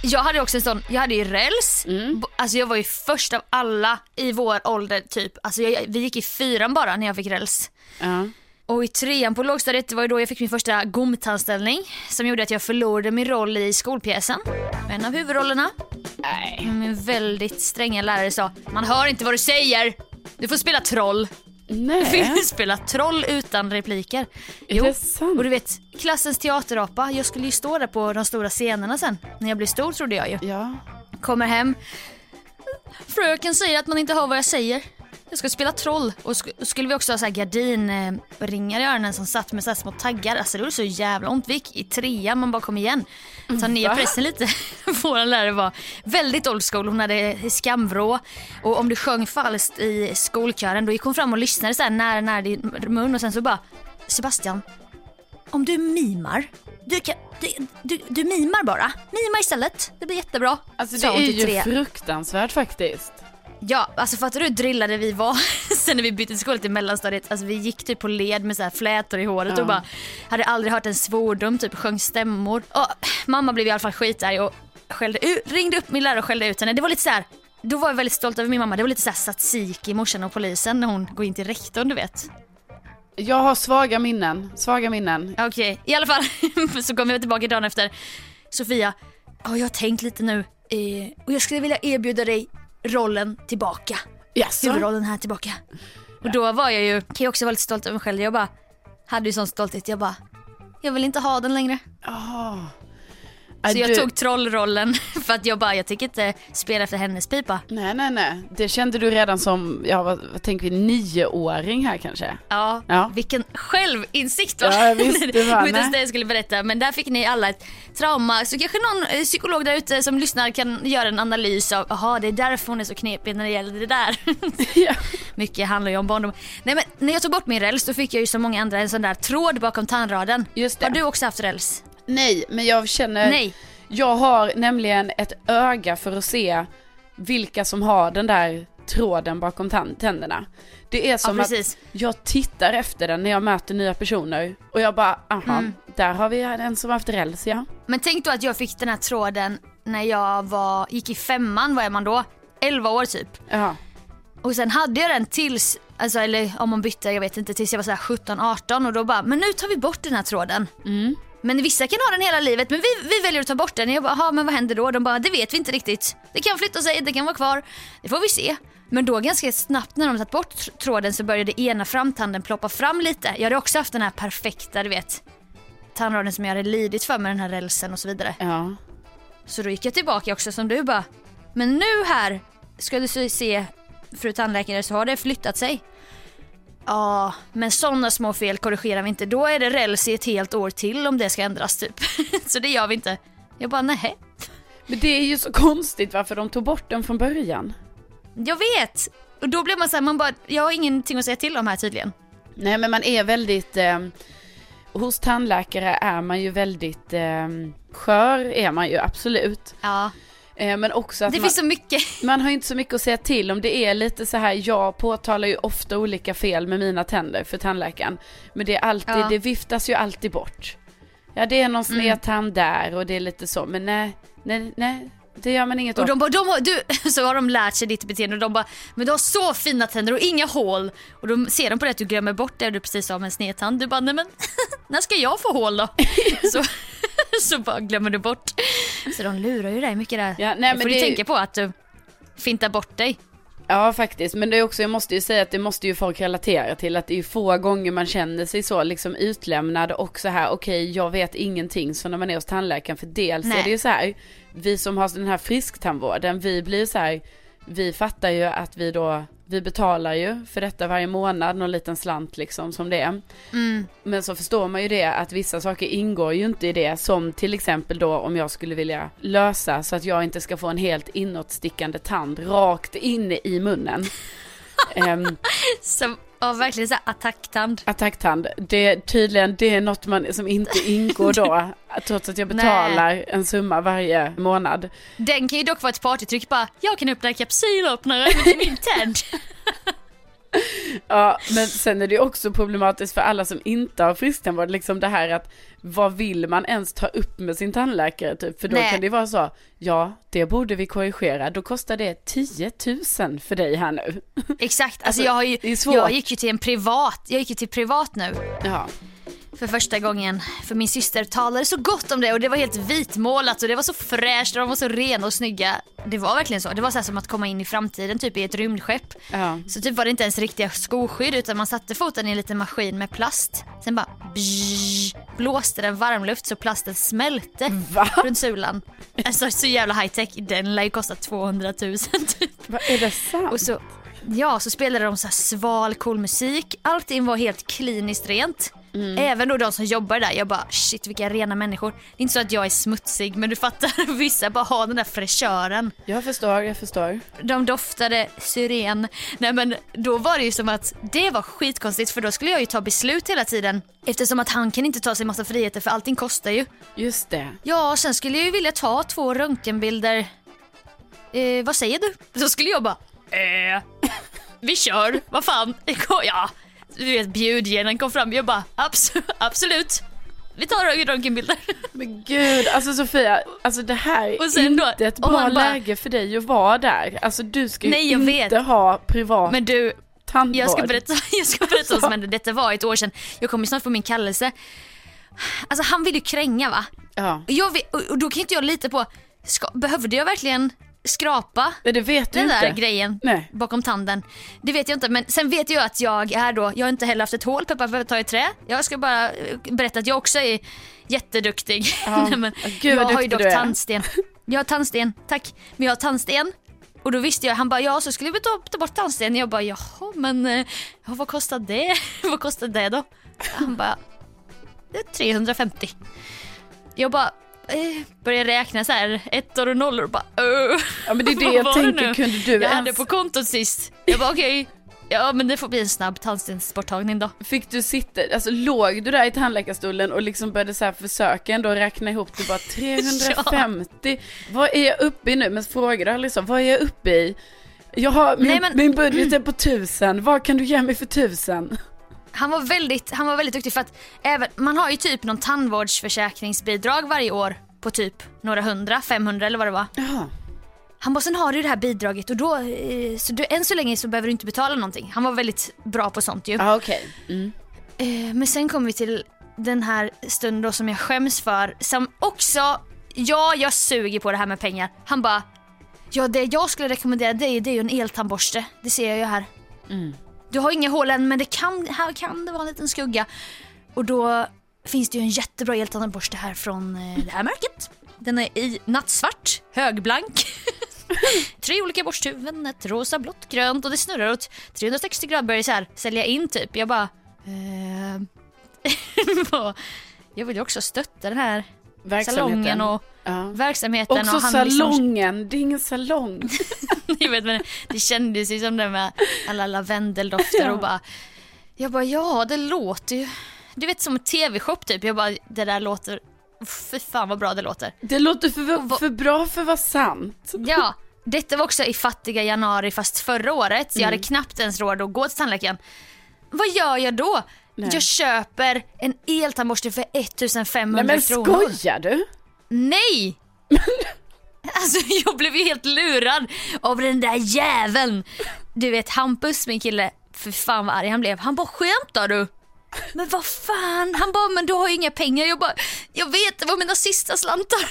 Jag hade också en sån, jag hade ju räls. Mm. Alltså jag var ju först av alla i vår ålder typ. Alltså jag, vi gick i fyran bara när jag fick räls. Ja. Och i trean på lågstadiet var ju då jag fick min första gomtandställning som gjorde att jag förlorade min roll i skolpjäsen. En av huvudrollerna. Nej, Min väldigt stränga lärare sa, man hör inte vad du säger. Du får spela troll. Du får nej, spela troll utan repliker. är sant? Och du vet, klassens teaterapa, jag skulle ju stå där på de stora scenerna sen. När jag blev stor trodde jag ju. Ja. Kommer hem. Fröken säger att man inte hör vad jag säger. Jag ska spela troll. Och sk- skulle vi också ha så här gardinringar i öronen som satt med så här små taggar. Alltså det gjorde så jävla ont. Vi gick i trean, man bara kom igen. Ta ner pressen lite. <laughs> Vår lärare var väldigt old school. Hon hade skamvrå. Och om du sjöng falskt i skolkören då gick hon fram och lyssnade så här nära, nära din mun och sen så bara Sebastian, om du mimar, du, kan, du, du, du mimar bara. Mima istället, det blir jättebra. Alltså det är ju fruktansvärt faktiskt. Ja, alltså fattar du hur drillade vi var <laughs> sen när vi bytte skola till mellanstadiet? Alltså vi gick typ på led med så här flätor i håret Ja. och bara hade aldrig hört en svordom, typ sjöng stämmor. Och mamma blev i alla fall skitarg och skällde ut, ringde upp min lärare och skällde ut henne. Det var lite så här. Då var jag väldigt stolt över min mamma. Det var lite så här tzatziki, morsan och polisen när hon går in till rektorn du vet. Jag har svaga minnen, svaga minnen. Okej, i alla fall <laughs> så kom jag tillbaka dagen efter. Sofia, ja, jag har tänkt lite nu eh, och jag skulle vilja erbjuda dig rollen tillbaka. Jaså? huvudrollen här tillbaka. Och då var jag ju, kan jag också vara lite stolt över mig själv. Jag bara, hade ju sån stolthet. Jag bara, jag vill inte ha den längre. Ah. Så jag du- tog trollrollen <laughs> för att jag bara, jag tänker inte spela efter hennes pipa. Nej, nej, nej. Det kände du redan som, ja vad, vad tänker vi, nioåring här kanske? Ja, Ja. vilken självinsikt va? Ja, visst, det var, nej. det jag skulle berätta men där fick ni alla ett trauma. Så kanske någon eh, psykolog där ute som lyssnar kan göra en analys av, jaha det är därför hon är så knepig när det gäller det där. <laughs> <laughs> Ja. Mycket handlar ju om barndom. Nej men när jag tog bort min räls då fick jag ju som många andra en sån där tråd bakom tandraden. Just det. Har du också haft räls? Nej, men jag känner, Nej. jag har nämligen ett öga för att se vilka som har den där tråden bakom tänderna. Det är som Ja, att jag tittar efter den när jag möter nya personer och jag bara, aha, Mm. där har vi en som haft räls ja. Men tänk då att jag fick den här tråden när jag var, gick i femman, vad är man då? 11 år typ. Ja, Och sen hade jag den tills, alltså, eller om man bytte, jag vet inte, tills jag var så här 17-18 och då bara, men nu tar vi bort den här tråden. mm. Men vissa kan ha den hela livet men vi, vi väljer att ta bort den. Jag bara, "Jaha, men vad händer då? De bara, det vet vi inte riktigt. Det kan flytta sig, det kan vara kvar. Det får vi se. Men då ganska snabbt när de tagit bort tr- tråden så började ena framtanden ploppa fram lite. Jag hade också haft den här perfekta, du vet, tandraden som jag hade lidit för med den här rälsen och så vidare. ja. Så då gick jag tillbaka också som du bara, men nu här ska du se- se fru tandläkare så har det flyttat sig. Ja, men sådana små fel korrigerar vi inte. Då är det räls i ett helt år till om det ska ändras typ. <laughs> så det gör vi inte. Jag bara, nej. Men det är ju så konstigt varför de tog bort den från början. Jag vet! Och då blir man så här, man bara, jag har ingenting att säga till om här tydligen. Nej men man är väldigt, eh, hos tandläkare är man ju väldigt eh, skör är man ju absolut. Ja, men också att det man, finns så mycket. <laughs> man har inte så mycket att säga till om. Det är lite så här, jag påtalar ju ofta olika fel med mina tänder för tandläkaren. Men det är alltid, Ja. det viftas ju alltid bort. Ja det är någon sned Mm. tand där och det är lite så, men nej, nej, nej. det gör man inget Och de bara, de har, du, <laughs> så har de lärt sig ditt beteende och de bara, men du har så fina tänder och inga hål. Och då ser de på det att du glömmer bort det du precis sa med en snedtand. Du bara, nej men <laughs> när ska jag få hål då? så, <laughs> så bara glömmer du bort. Så de lurar ju dig mycket där. Ja, nej, men får det du tänka på att du fintar bort dig. Ja faktiskt, men det är också, jag måste ju säga att det måste ju folk relatera till att det är få gånger man känner sig så liksom utlämnad och så här okej jag vet ingenting så när man är hos tandläkaren för dels Nej. är det ju så här vi som har den här frisktandvården vi blir så här vi fattar ju att vi då vi betalar ju för detta varje månad någon liten slant liksom som det är. Mm. Men så förstår man ju det att vissa saker ingår ju inte i det som till exempel då om jag skulle vilja lösa så att jag inte ska få en helt inåtstickande tand rakt inne i munnen. <laughs> Ehm, Så, ja, verkligen så här attacktand. attacktand, det är tydligen det är något man, som inte ingår då <laughs> trots att jag betalar en summa varje månad. Den kan ju dock vara ett partytryck bara, jag kan öppna en kapsylöppnare är min tänd. <laughs> Ja, men sen är det ju också problematiskt för alla som inte har frisktandvård, liksom det här att vad vill man ens ta upp med sin tandläkare typ? För då Nej. kan det vara så, ja, det borde vi korrigera, då kostar det 10 000 för dig här nu. Exakt, <laughs> alltså, Alltså, jag, har ju, jag gick ju till en privat, jag gick ju till privat nu Ja, för första gången. För min syster talade så gott om det och det var helt vitmålat och det var så fräscht och de var så rena och snygga. Det var verkligen så. Det var så här som att komma in i framtiden typ i ett rymdskepp. ja. Så typ var det inte ens riktiga skoskydd utan man satte foten i en liten maskin med plast. Sen bara bzzz, blåste den varmluft så plasten smälte Va? runt sulan. Alltså så jävla high tech. Den lär ju kosta 200 000 typ. Vad är det sant? Och så, ja, så spelade de så här sval, cool musik. Allting var helt kliniskt rent. Även då de som jobbar där. Jag bara shit vilka rena människor. Det är inte så att jag är smutsig men du fattar, <laughs> vissa bara har den där fräschören. Jag förstår, jag förstår. De doftade syren. Nej men då var det ju som att det var skitkonstigt för då skulle jag ju ta beslut hela tiden. Eftersom att han kan inte ta sig massa friheter för allting kostar ju. Just det. Ja, sen skulle jag ju vilja ta två röntgenbilder. Eh, vad säger du? Så skulle jag bara, eh, <laughs> vi kör, vad fan, <laughs> ja. Du vet bjudgenen kom fram, jag bara, abs <laughs> absolut. Vi tar röntgenbilder. <laughs> Men gud, alltså Sofia, alltså det här är sen då- inte ett bra bara- läge för dig att vara där. Alltså du ska ju Nej, jag inte vet. ha privat Men du, tandvård. jag ska berätta, <laughs> jag ska berätta vad som hände. Detta var ett år sedan. Jag kommer snart få min kallelse. Alltså han vill ju kränga va? Ja, jag, och och då kan inte jag lita på, ska, behövde jag verkligen skrapa men det vet du den inte. där grejen Nej. bakom tanden. Det vet jag inte men sen vet jag att jag är då, jag har inte heller haft ett hål peppar för att ta i trä. Jag ska bara eh, berätta att jag också är jätteduktig. Ja. <laughs> Nej, men gud, jag har ju dock tandsten. <laughs> Jag har tandsten, tack. Men jag har tandsten. Och då visste jag, han bara ja så skulle vi ta, ta bort tandsten. Jag bara jaha men eh, vad kostar det? <laughs> vad kostar det då? Han bara det är 350. Jag bara börjar räkna så här ettor och nollor och bara öh. Ja men det är det <laughs> jag det tänker, kunde du Jag hade ens, på kontot sist. Jag bara okej, <laughs> ja men det får bli en snabb tandstensborttagning då. fick du sitta, alltså låg du där i tandläkarstolen och liksom började så här försöka ändå räkna ihop, du bara <laughs> 350, vad är jag uppe i nu? Men frågade du aldrig så, vad är jag uppe i? Jag har, min, Nej, men- min budget är på tusen, vad kan du ge mig för tusen? Han var väldigt, han var väldigt duktig för att även, man har ju typ någon tandvårdsförsäkringsbidrag varje år på typ några hundra, 500 eller vad det var. Jaha. Han bara sen har du det här bidraget och då, eh, så du, än så länge så behöver du inte betala någonting. Han var väldigt bra på sånt ju. Ja okej. Mm. Eh, men sen kom vi till den här stunden då som jag skäms för. Som också, ja jag suger på det här med pengar. Han bara, ja det jag skulle rekommendera dig det är ju en eltandborste. Det ser jag ju här. Mm. Du har inga hål än men det kan, här kan det vara en liten skugga. Och då finns det ju en jättebra eltandborste här från eh, det här märket. Den är i nattsvart, högblank. <laughs> Tre olika borsthuvuden, ett rosa, blått, grönt och det snurrar åt 360 grader börjar så här sälja in typ. Jag bara... Eh, <laughs> jag vill ju också stötta den här salongen och ja. verksamheten. Också och liksom- salongen, det är ingen salong. <laughs> <laughs> jag vet, men det kändes ju som det med alla lavendeldofter och bara Jag bara ja det låter ju Du vet som en tv-shop typ. Jag bara det där låter Fy fan vad bra det låter. Det låter för, för bra för att vara sant. Ja, detta var också i fattiga januari fast förra året. Jag hade knappt ens råd att gå till tandläkaren. Vad gör jag då? Nej. Jag köper en eltandborste för 1500 Nej men kronor. skojar du? Nej! Alltså <laughs> jag blev ju helt lurad av den där jäveln. Du vet Hampus, min kille, för fan vad arg han blev. Han bara skämtar du? Men vad fan, han bara men du har ju inga pengar. Jag bara, jag vet det var mina sista slantar. <laughs>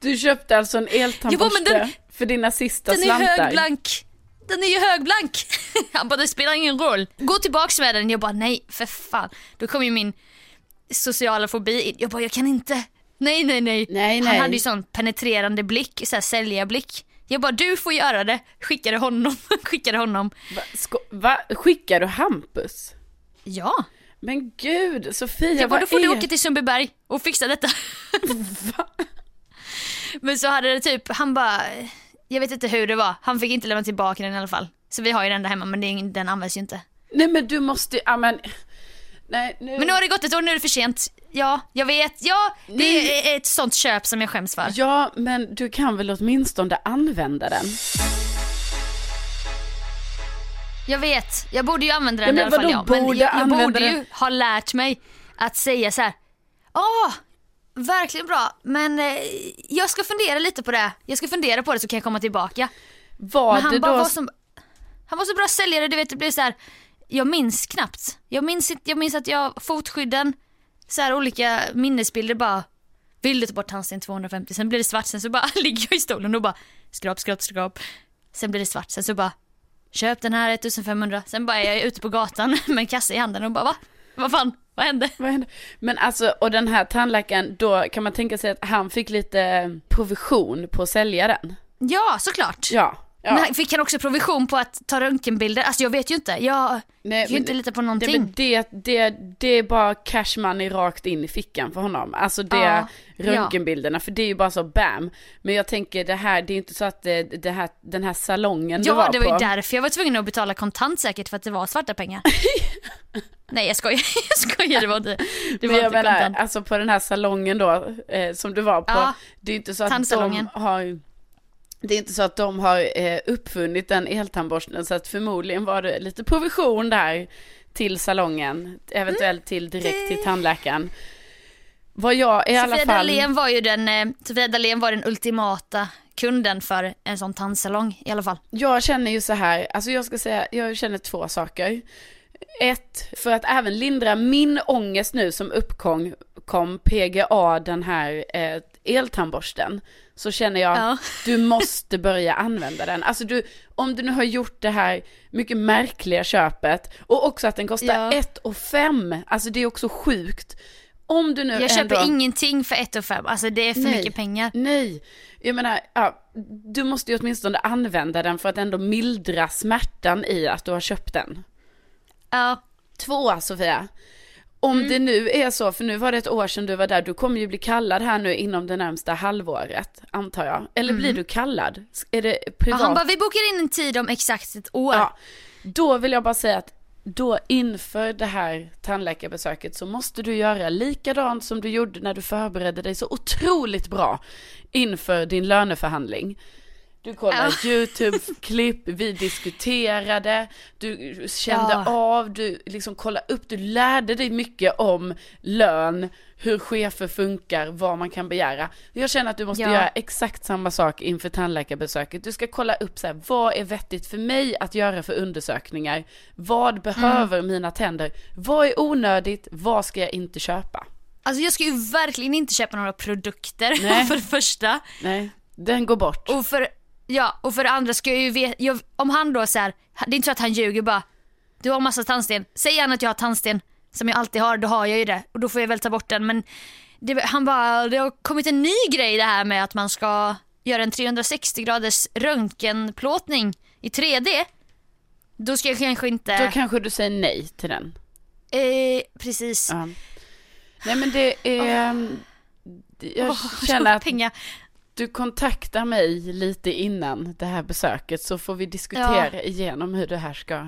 Du köpte alltså en eltandborste den- för dina sista Den är slantar? högblank. Den är ju högblank. <laughs> Han bara det spelar ingen roll. Gå tillbaks med den. Jag bara nej för fan. Då kom ju min sociala fobi in. Jag bara jag kan inte. Nej nej nej. Nej, Han nej. hade ju sån penetrerande blick, så här säljarblick. Jag bara du får göra det. Skickade honom. <laughs> Skickade honom. Va, sko- va? Skickar du Hampus? Ja. Men gud, Sofia, Jag bara då får du är... åka till Sundbyberg och fixa detta. <laughs> Va? Men så hade det typ, han bara, jag vet inte hur det var. Han fick inte lämna tillbaka den i alla fall. Så vi har ju den där hemma men den används ju inte. Nej men du måste, ja men... Nej, nu... Men nu har det gått ett år, nu är det för sent. Ja, jag vet. Ja, det Nej. är ett sånt köp som jag skäms för. Ja, men du kan väl åtminstone använda den? Jag vet, jag borde ju använda Ja, den men i alla fall. Ja. Men borde jag, jag borde ju den? ha lärt mig att säga så här. Åh, verkligen bra. Men eh, jag ska fundera lite på det. Jag ska fundera på det så kan jag komma tillbaka. Var Men det han bara då... var som, han var så bra säljare, du vet det blev så här. Jag minns knappt. Jag minns, jag minns att jag, fotskydden, så här olika minnesbilder bara. Vill du ta bort tandsten 250, sen blir det svart, sen så bara <laughs> ligger jag i stolen och bara skrap, skrap, skrap. Sen blir det svart, sen så bara köp den här 1500, sen bara är jag ute på gatan <laughs> med en kasse i handen och bara va? Vad fan, vad hände? Vad hände? Men alltså, och den här tandläkaren, då kan man tänka sig att han fick lite provision på att sälja den. Ja, såklart. Ja. Ja. Men fick han också provision på att ta röntgenbilder? Alltså jag vet ju inte. Jag Nej, kan ju inte lita på någonting. det, det, det är bara cash money rakt in i fickan för honom. Alltså det, Ja, röntgenbilderna, för det är ju bara så bam. Men jag tänker det här, det är inte så att det, det här, den här salongen du Ja, var det var ju på. därför jag var tvungen att betala kontant säkert för att det var svarta pengar. <laughs> Nej jag skojar, <laughs> jag skojar det var inte, det var Men jag inte menar, kontant. alltså på den här salongen då, eh, som du var på, Ja, det är inte så att de har, det är inte så att de har eh, uppfunnit den eltandborsten, så att förmodligen var det lite provision där till salongen, eventuellt till direkt Mm, till tandläkaren. Vad jag i alla Sofia fall... Dalén var ju den, eh, Sofia Dalén var den ultimata kunden för en sån tandsalong i alla fall. Jag känner ju så här, alltså jag ska säga, jag känner två saker. Ett, för att även lindra min ångest nu som uppkom kom PGA den här eh, eltandborsten. Så känner jag, Ja. du måste börja använda den. Alltså du, om du nu har gjort det här mycket märkliga köpet och också att den kostar Ja. 1 och 5, alltså det är också sjukt. Om du nu Jag köper ändå... ingenting för 1 5, alltså det är för Nej. mycket pengar. Nej, jag menar, ja, du måste ju åtminstone använda den för att ändå mildra smärtan i att du har köpt den. Ja, Två, Sofia. Om Mm. det nu är så, för nu var det ett år sedan du var där, du kommer ju bli kallad här nu inom det närmsta halvåret, antar jag. Eller blir du kallad? Är det privat? Mm. han bara vi bokar in en tid om exakt ett år. Ja, då vill jag bara säga att då inför det här tandläkarbesöket så måste du göra likadant som du gjorde när du förberedde dig så otroligt bra inför din löneförhandling. Du kollade YouTube-klipp, vi diskuterade, du kände Ja. av, du liksom kollade upp, du lärde dig mycket om lön, hur chefer funkar, vad man kan begära. Jag känner att du måste Ja. göra exakt samma sak inför tandläkarbesöket. Du ska kolla upp så här, vad är vettigt för mig att göra för undersökningar? Vad behöver Mm. mina tänder? Vad är onödigt? Vad ska jag inte köpa? Alltså jag ska ju verkligen inte köpa några produkter Nej. <laughs> för det första. Nej, den går bort. Och för, ja, och för det andra ska jag ju veta, jag, om han då så här, det är inte så att han ljuger bara, du har massa tandsten, säg gärna att jag har tandsten som jag alltid har, då har jag ju det och då får jag väl ta bort den men det, han bara, det har kommit en ny grej det här med att man ska göra en 360 graders röntgenplåtning i 3D. Då ska jag kanske inte, Då kanske du säger nej till den. eh, precis. Ja. Nej men det är... Jag Åh, känner att pengar. Du kontaktar mig lite innan det här besöket så får vi diskutera igenom hur det här ska,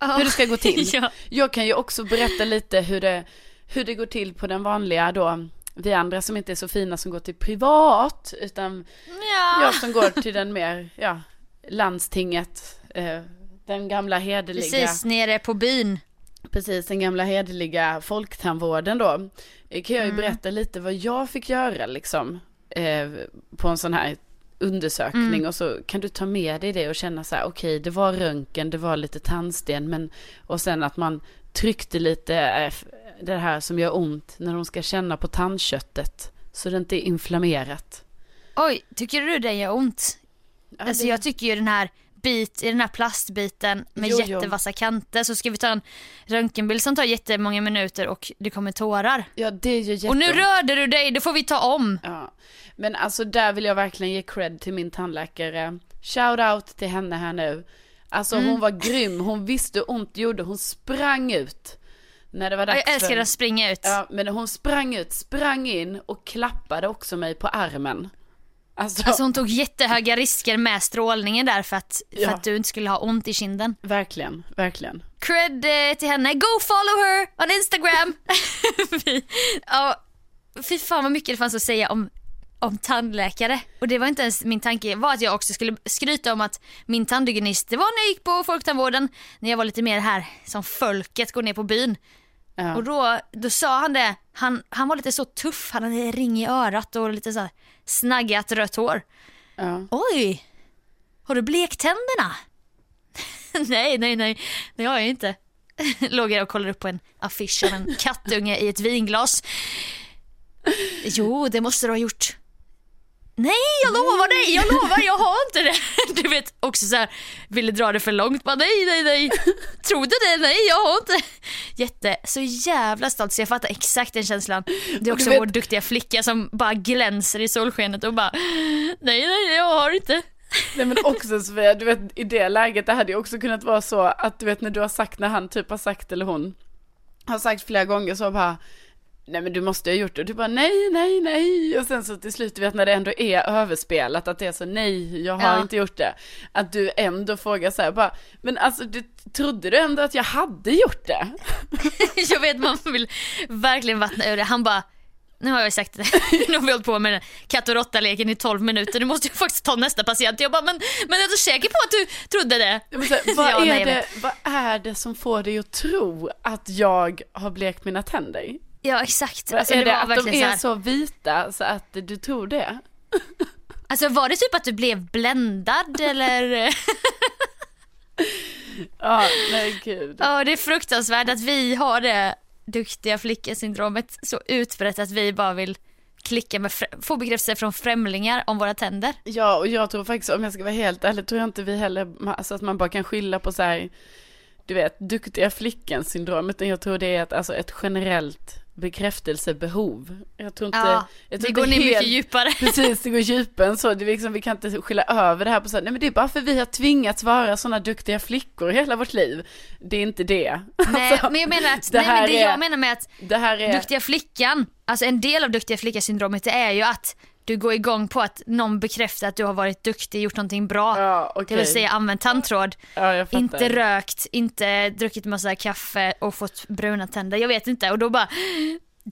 hur det ska gå till. <laughs> ja. Jag kan ju också berätta lite hur det, hur det går till på den vanliga då, vi andra som inte är så fina som går till privat, utan Ja. jag som går till den mer, ja, landstinget, eh, den gamla hederliga. Precis, nere på byn. Precis, den gamla hederliga folktandvården då. Eh, Kan jag ju berätta lite vad jag fick göra liksom. Eh, på en sån här undersökning och så kan du ta med dig det och känna så här, okej, det var röntgen, det var lite tandsten, men och sen att man tryckte lite eh, det här som gör ont när de ska känna på tandköttet så det inte är inflammerat. Oj, tycker du det gör ont? Ja, Alltså det- jag tycker ju den här bit, i den här plastbiten med Jo, jo. jättevassa kanter så ska vi ta en röntgenbild som tar jättemånga minuter och det kommer tårar. ja, det är ju Och nu rörde du dig, det får vi ta om. Ja, men alltså där vill jag verkligen ge cred till min tandläkare. Shout out till henne här nu. Alltså Mm. hon var grym, hon visste hur ont det gjorde, hon sprang ut. När det var dags Jag älskar att springa ut. Ja, men hon sprang ut, sprang in och klappade också mig på armen. Alltså, Alltså hon tog jättehöga risker med strålningen där för att, för Ja. att du inte skulle ha ont i kinden. verkligen, verkligen. Cred eh, till henne, go follow her on Instagram. <laughs> Vi- ja, fy fan vad mycket det fanns att säga om, om tandläkare. Och det var inte ens min tanke, var att jag också skulle skryta om att min tandhygienist, det var när jag gick på folktandvården, när jag var lite mer här som folket, går ner på byn. Ja. Och då, då sa han det, han, han var lite så tuff, han hade ring i örat och lite så här snaggat rött hår. Ja. Oj, har du blektänderna? <laughs> nej, nej, nej, det har jag inte. <laughs> Låg jag och kollade upp på en affisch av en kattunge i ett vinglas. Jo, det måste du ha gjort. Nej, jag lovar dig, jag lovar, jag har inte det. <laughs> Du vet, också så här, ville dra det för långt. Bara, nej, nej, nej. Trodde det? Nej, jag har inte. Jätte, så jävla stolt så jag fattar exakt den känslan. Det är också vet- vår duktiga flicka som bara glänser i solskenet och bara, nej, nej, jag har inte. Nej men också Sofia, du vet i det läget det hade ju också kunnat vara så att du vet när du har sagt, när han typ har sagt eller hon har sagt flera gånger så bara Nej men du måste ha gjort det och du bara nej, nej, nej och sen så till slut du vet när det ändå är överspelat att det är så nej, jag har Ja. inte gjort det. Att du ändå frågar så här bara, men alltså du trodde du ändå att jag hade gjort det? <laughs> Jag vet man vill verkligen vattna ur det. Han bara, nu har jag sagt det, <laughs> nu har vi hållit på med den katt och råtta-leken i 12 minuter, nu måste jag faktiskt ta nästa patient. Jag bara, men, men är du säker på att du trodde det? Säga, vad, <laughs> Ja, nej, är jag det, vad är det som får dig att tro att jag har blekt mina tänder? Ja exakt. Alltså, är det det att de verkligen så är här, så vita så att du tror det? <laughs> alltså var det typ att du blev bländad eller? <laughs> Ja, nej gud. Ja det är fruktansvärt att vi har det duktiga flickesyndromet så utbrett att vi bara vill klicka med, få bekräftelse från främlingar om våra tänder. Ja, och jag tror faktiskt, om jag ska vara helt ärlig, tror jag inte vi heller, alltså att man bara kan skylla på så här, du vet, duktiga flickan syndrom, utan jag tror det är ett, alltså ett generellt bekräftelsebehov. Jag tror inte, Ja, jag tror vi går inte ner mycket djupare. <laughs> Precis, det går djupare än så. Det är liksom, vi kan inte skylla över det här på så här, nej men det är bara för vi har tvingats vara sådana duktiga flickor hela vårt liv. Det är inte det. <laughs> Nej Alltså, men jag menar att, det nej, men det är- jag menar med att Det här är, Duktiga flickan, alltså en del av duktiga flicka-syndromet det är ju att du går igång på att någon bekräftar att du har varit duktig, gjort någonting bra. ja okej. Det vill säga använt tandtråd, ja, inte rökt, inte druckit massa kaffe och fått bruna tänder. Jag vet inte och då bara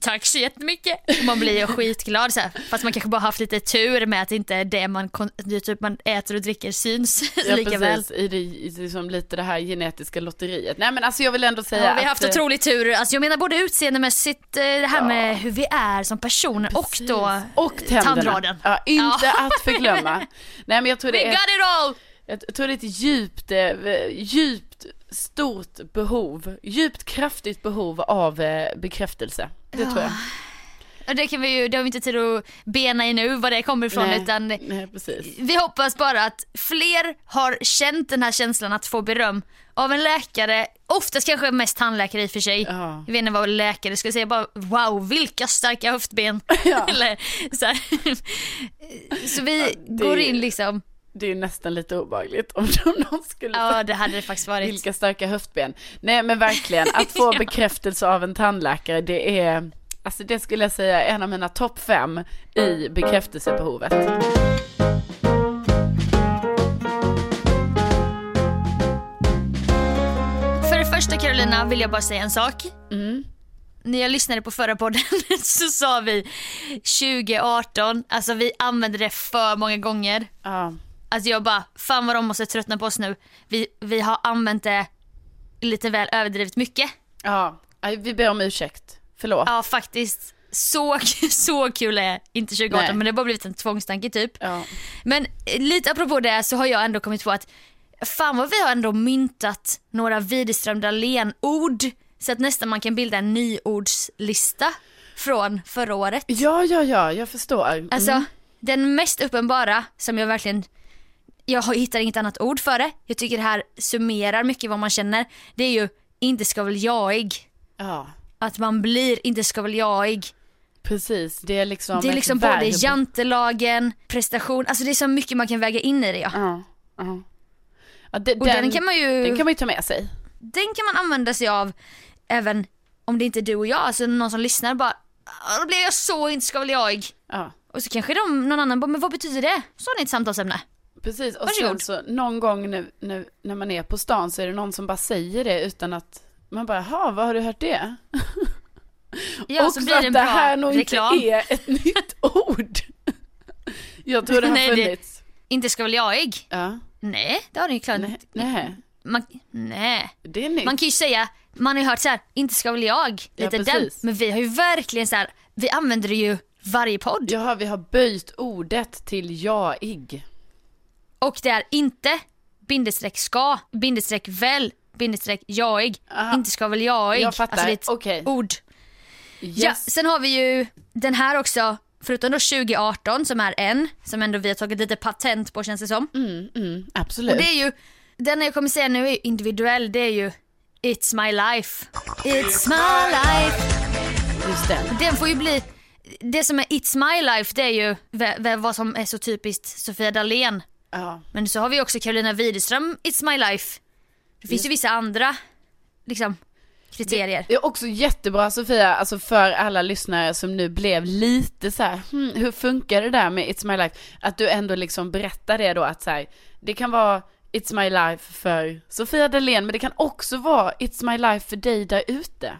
Tack så jättemycket. Man blir ju skitglad så här. Fast man kanske bara haft lite tur med att inte det man, det typ man äter och dricker syns <laughs> Ja, lika väl. precis, i, det, i liksom lite det här genetiska lotteriet. Nej men alltså jag vill ändå säga Ja, vi har att, haft eh, otrolig tur. Alltså jag menar både utseendemässigt, eh, det här med hur vi är som personer och då och tänderna. tandraden. Ja, inte Ja. att förglömma. <laughs> Nej men jag tror We det är, got it all! jag tror det är ett djupt, eh, djupt stort behov, djupt kraftigt behov av eh, bekräftelse. Det tror jag. Och det kan vi ju, det har vi inte tid att bena i nu var det kommer ifrån Nej, utan nej vi hoppas bara att fler har känt den här känslan att få beröm av en läkare, oftast kanske mest tandläkare i och för sig. Ja. Jag vet inte vad läkare skulle säga, bara wow vilka starka höftben. <laughs> Ja. Eller, så, <laughs> så vi det- går in liksom, Det är ju nästan lite obehagligt om <laughs> någon skulle ja det hade det faktiskt varit. Vilka starka höftben. Nej men verkligen, att få <laughs> Ja. bekräftelse av en tandläkare det är, alltså det skulle jag säga är en av mina topp fem i bekräftelsebehovet. För det första Carolina vill jag bara säga en sak. Mm. När jag lyssnade på förra podden <laughs> så sa vi 2018, alltså vi använde det för många gånger. Ja, Alltså jag bara, fan vad de måste tröttna på oss nu. Vi, vi har använt det lite väl överdrivet mycket. ja, vi ber om ursäkt. Förlåt. Ja faktiskt. så, <laughs> så kul är inte 2018 Nej. men det har bara blivit en tvångstanke typ. Ja. Men eh, lite apropå det så har jag ändå kommit på att fan vad vi har ändå myntat några Widerström Dahlén-ord så att nästan man kan bilda en nyordslista från förra året. ja, ja, ja, jag förstår. Mm. Alltså den mest uppenbara som jag verkligen jag har- hittar inget annat ord för det. Jag tycker det här summerar mycket vad man känner. Det är ju inte ska väl jag. Ja, Att man blir inte ska väl jag. precis. Det är liksom Det är liksom både verb. jantelagen, prestation, alltså det är så mycket man kan väga in i det ja. Ja, ja. ja det, Och den, kan man ju den kan man ju ta med sig. den kan man använda sig av även om det inte är du och jag, alltså någon som lyssnar bara "Ah, då blir jag så inte ska väl jag. Ja, Och så kanske de, någon annan bara, men vad betyder det? Så är det ett samtalsämne. Precis. Och sen Varsågod. så någon gång nu, nu, när man är på stan så är det någon som bara säger det utan att man bara, jaha, vad har du hört det? <laughs> Ja, och så blir det att det här nog reklam. inte är ett <laughs> nytt ord. Jag tror det <laughs> har Nej, det- funnits. Inte ska väl jag? Ja, Nej, det har det ju klart nej, nej, Man, nej. det är nytt. Man kan ju säga, man har ju hört så här, inte ska väl jag, Ja, lite den. precis. Men vi har ju verkligen så här, vi använder det ju varje podd. Jaha, vi har böjt ordet till jaig. Och det är inte bindestreck ska, bindestreck väl, bindestreck jag, Aha. inte ska väl jag. Jag fattar, Alltså det är ett okej. ord. Yes. Ja, sen har vi ju den här också, förutom då 2018 som är en, som ändå vi har tagit lite patent på känns det som. Mm, mm, absolut. Och det är ju, den jag kommer säga nu är ju individuell, det är ju It's my life. It's my life. Just det. Den får ju bli, det som är It's my life det är ju vad som är så typiskt Sofia Dalén. Ja. Men så har vi också Carolina Widerström, It's my life. Det finns ju vissa andra liksom, kriterier. Det är också jättebra Sofia, alltså för alla lyssnare som nu blev lite så här, hmm, hur funkar det där med It's My Life? Att du ändå liksom berättar det då att så här, det kan vara It's My Life för Sofia Dalén, men det kan också vara It's My Life för dig där ute.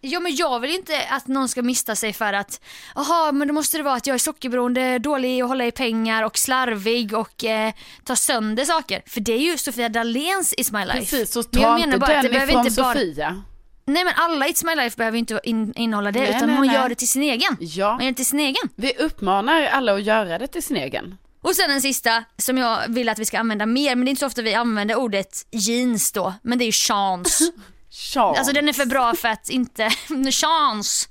Ja men jag vill inte att någon ska mista sig för att, jaha men då måste det vara att jag är sockerberoende, dålig att hålla i pengar och slarvig och eh, tar sönder saker. För det är ju Sofia Dalens It's my life. Precis, så Men jag ta menar inte bara att den det behöver inte bara- Sofia. Nej men alla It's my life behöver inte in, innehålla det Nej, utan nej, hon nej. gör det till sin egen. Ja, Man gör det till sin egen. vi uppmanar alla att göra det till sin egen. Och sen en sista som jag vill att vi ska använda mer, men det är inte så ofta vi använder ordet jeans då, men det är ju chans. <laughs> Chans. Alltså den är för bra för att inte, <laughs> chans.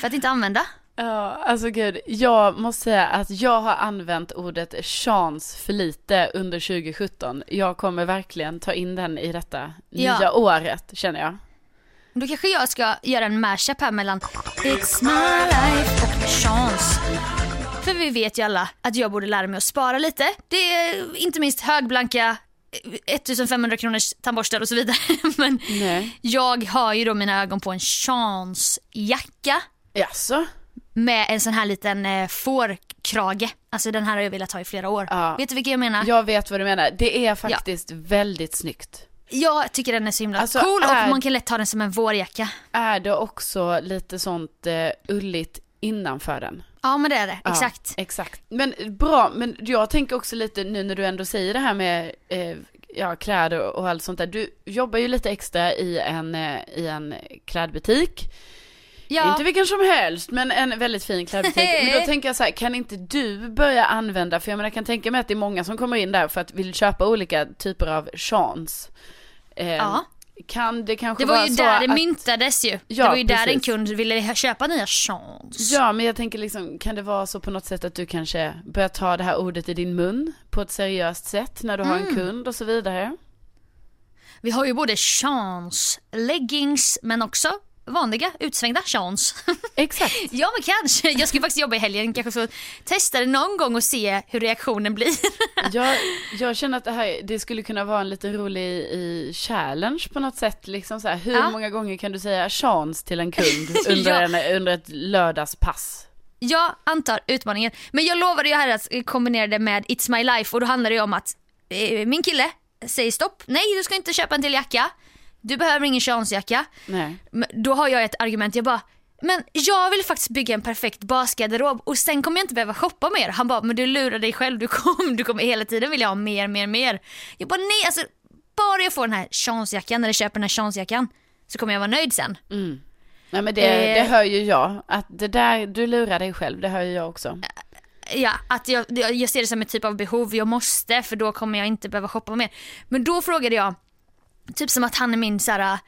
För att inte använda. Ja, alltså gud, jag måste säga att jag har använt ordet chans för lite under 2017. Jag kommer verkligen ta in den i detta Ja. nya året, känner jag. Då kanske jag ska göra en mashup här mellan It's my life och chans. För vi vet ju alla att jag borde lära mig att spara lite. Det är inte minst högblanka 1500 kronors tandborstar och så vidare. <laughs> Men Nej. jag har ju då mina ögon på en chansjacka Jaså? med en sån här liten eh, fårkrage. Alltså den här har jag velat ha i flera år. Ja. Vet du vilken jag menar? Jag vet vad du menar. Det är faktiskt väldigt snyggt. Jag tycker den är så himla Alltså, cool och är- man kan lätt ha den som en vårjacka. Är det också lite sånt eh, ulligt innanför den? Ja men det är det, Ja, exakt. Exakt. Men bra, men jag tänker också lite nu när du ändå säger det här med eh, ja, kläder och allt sånt där. Du jobbar ju lite extra i en, eh, i en klädbutik. Ja. Inte vilken som helst, men en väldigt fin klädbutik. <laughs> men då tänker jag så här, kan inte du börja använda, för jag menar, jag kan tänka mig att det är många som kommer in där för att vill köpa olika typer av chans. Eh, Ja. Kan det kanske Det var vara ju så där det att, myntades ju. Ja, det var ju där precis. en kund ville köpa nya chans. Ja, men jag tänker liksom, kan det vara så på något sätt att du kanske börjar ta det här ordet i din mun på ett seriöst sätt när du har Mm. en kund och så vidare? Vi har ju både chans, leggings men också vanliga utsvängda chans. <laughs> Exakt. ja men kanske. Jag ska faktiskt jobba i helgen, kanske så testa det någon gång och se hur reaktionen blir. <laughs> Jag, jag känner att det här, det skulle kunna vara en lite rolig i challenge på något sätt. Liksom så här, hur Ja. många gånger kan du säga chans till en kund <laughs> under, Ja. en, under ett lördagspass? Jag antar utmaningen. Men jag lovade ju här att kombinera det med It's My Life och då handlar det ju om att eh, min kille säger stopp. Nej du ska inte köpa en till jacka. Du behöver ingen. Nej. Men Då har jag ett argument, jag bara men jag vill faktiskt bygga en perfekt basgarderob och sen kommer jag inte behöva shoppa mer. Han bara, men du lurar dig själv, du kommer, du kommer hela tiden vilja ha mer, mer, mer. Jag bara, nej alltså bara jag får den här chansjackan eller köper den här chansjackan så kommer jag vara nöjd sen. Mm. Nej men det, Eh. det hör ju jag. Att det där, du lurar dig själv, det hör ju jag också. Ja, att jag, jag jag ser det som ett typ av behov, jag måste för då kommer jag inte behöva shoppa mer. Men då frågade jag, typ som att han är min såhär,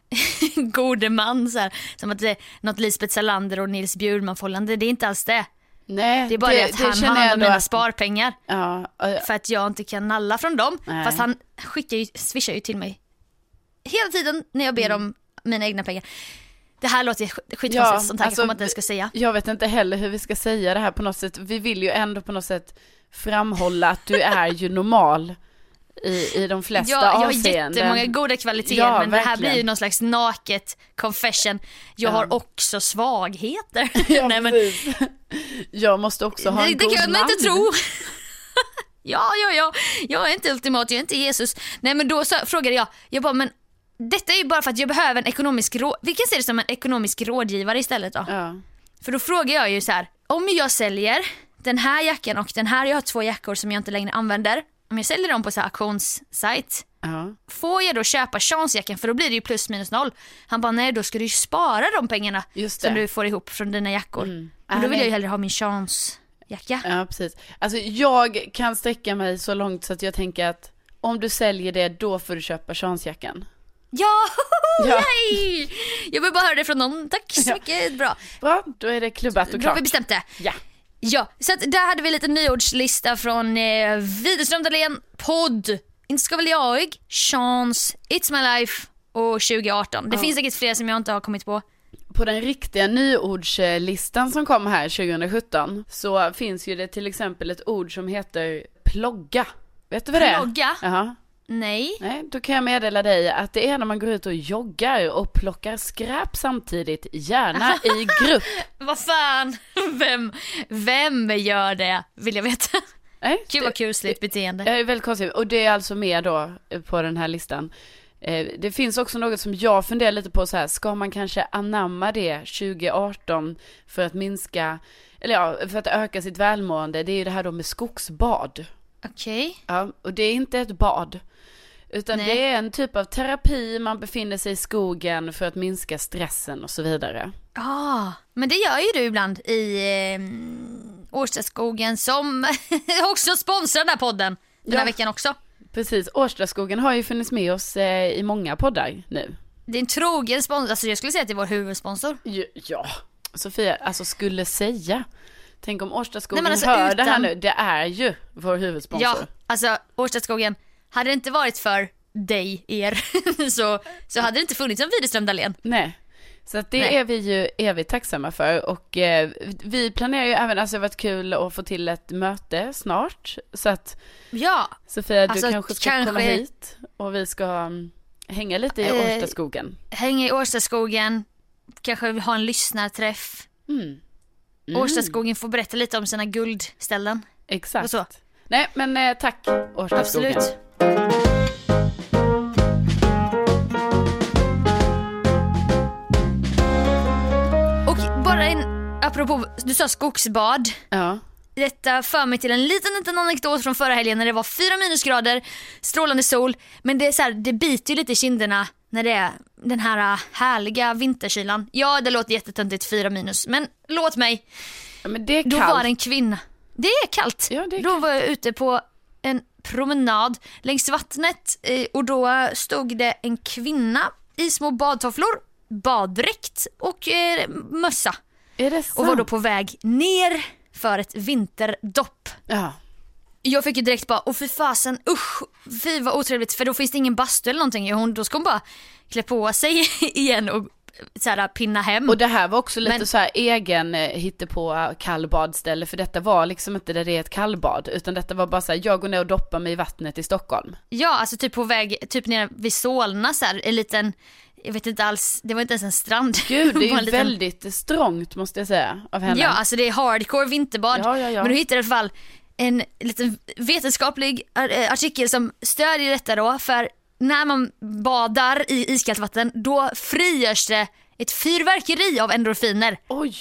<laughs> gode man, såhär, som att det är något Lisbeth Salander och Nils Bjurman förhållande, det är inte alls det. Nej, Det är bara det, att han har hand om mina att- sparpengar Ja, eh, för att jag inte kan nalla från dem. Nej. Fast han skickar ju, swishar ju till mig hela tiden när jag ber Mm. om mina egna pengar. Det här låter sk- skitkonstigt, Ja, sånt här alltså, man inte ens ska säga. jag vet inte heller hur vi ska säga det här på något sätt. Vi vill ju ändå på något sätt framhålla att du <laughs> är ju normal i, i de flesta Jag, jag har avseenden. jättemånga goda kvaliteter Ja, men det här verkligen. blir ju någon slags naket confession. Jag Ja. har också svagheter. <laughs> Ja, Nej, men. Jag måste också ha det, en det god kan man man. inte tro. <laughs> ja, ja, ja, jag är inte ultimat, jag är inte Jesus. Nej men då så frågade jag, jag bara men detta är ju bara för att jag behöver en ekonomisk råd, vi kan se det som en ekonomisk rådgivare istället då. Ja. För då frågar jag ju så här, om jag säljer den här jackan och den här, jag har två jackor som jag inte längre använder. Om jag säljer dem på så här auktionssajt, Ja. får jag då köpa Seans-jackan för då blir det ju plus minus noll. Han bara nej då ska du ju spara de pengarna som du får ihop från dina jackor. Mm. Men då vill jag ju hellre ha min Seans-jacka. Ja, precis. Alltså jag kan sträcka mig så långt så att jag tänker att om du säljer det, då får du köpa chansjackan. Ja, <laughs> Ja. yay! Jag vill bara höra det från någon. Tack så Ja. mycket, bra. Bra, då är det klubbat och Då har vi klart. bestämt det. Ja. Ja, så att där hade vi lite nyordslista från eh, Widerström Dahlén, podd, Inte ska väl jag, Chans, It's My Life och 2018. Det Ja. finns säkert fler som jag inte har kommit på. På den riktiga nyordslistan som kom här 2017 så finns ju det till exempel ett ord som heter plogga. Vet du vad det är? Plogga? Jaha. Nej. Nej, då kan jag meddela dig att det är när man går ut och joggar och plockar skräp samtidigt, gärna i <laughs> grupp. Vad fan, vem, vem gör det? Vill jag veta. Nej, Gud vad kusligt beteende. Det är väldigt konstigt. Och det är alltså med då eh, på den här listan. Eh, Det finns också något som jag funderar lite på så här, ska man kanske anamma det 2018 för att minska, eller ja, för att öka sitt välmående, det är ju det här då med skogsbad. Okej. Ja, och det är inte ett bad. Utan Nej. det är en typ av terapi, man befinner sig i skogen för att minska stressen och så vidare. Ah, men det gör ju du ibland i eh, Årstaskogen som <laughs> också sponsrar den här podden. Den här Ja. veckan också. Precis, Årstaskogen har ju funnits med oss eh, i många poddar nu. Det är en trogen sponsor, alltså jag skulle säga att det är vår huvudsponsor. Ja, Sofia, alltså skulle säga. Tänk om Årstaskogen Nej, alltså hör det här utan- nu, det är ju vår huvudsponsor. Ja, alltså Årstaskogen, hade det inte varit för dig, er, <laughs> så, så hade det inte funnits en Widerström Dahlén. Nej, så att det Nej. är vi ju evigt tacksamma för och eh, vi planerar ju även, alltså det har varit kul att få till ett möte snart. Så att Ja, Sofia, du Alltså, kanske ska komma kanske- hit och vi ska mm, hänga lite i Eh, Årstaskogen. hänga i Årstaskogen, kanske ha en lyssnarträff. Mm. Mm, Årstaskogen får berätta lite om sina guldställen. Exakt. Nej, men eh, tack Årstaskogen. Absolut. Apropå, du sa skogsbad. Ja. Detta för mig till en liten, liten anekdot från förra helgen när det var fyra minusgrader, strålande sol. Men det, är så här, det biter ju lite i kinderna när det är den här äh, härliga vinterkylan. Ja, det låter jättetöntigt, fyra minus. Men låt mig. ja, men det är Då kallt. var det en kvinna. Det är kallt. Ja, det är då var jag ute på en promenad längs vattnet och då stod det en kvinna i små badtofflor, baddräkt och eh, mössa? Och var då på väg ner för ett vinterdopp. Ja. Jag fick ju direkt bara, åh fy fasen, usch, fy vad otrevligt för då finns det ingen bastu eller någonting. Hon, då ska hon bara klä på sig <laughs> igen och så här, pinna hem. Och det här var också lite Men- så här egen eh, hittepå kallbadställe för detta var liksom inte där det är ett kallbad utan detta var bara så här, jag går ner och doppar mig i vattnet i Stockholm. Ja, alltså typ på väg, typ nere vid Solna så här, en liten, jag vet inte alls, det var inte ens en strand. Gud, det är <laughs> ju liten- väldigt strångt måste jag säga av henne. Ja, alltså det är hardcore vinterbad. Ja, ja, ja. Men du hittar i alla fall en liten vetenskaplig eh, artikel som stödjer detta då, för när man badar i iskallt vatten, då frigörs det ett fyrverkeri av endorfiner Oj!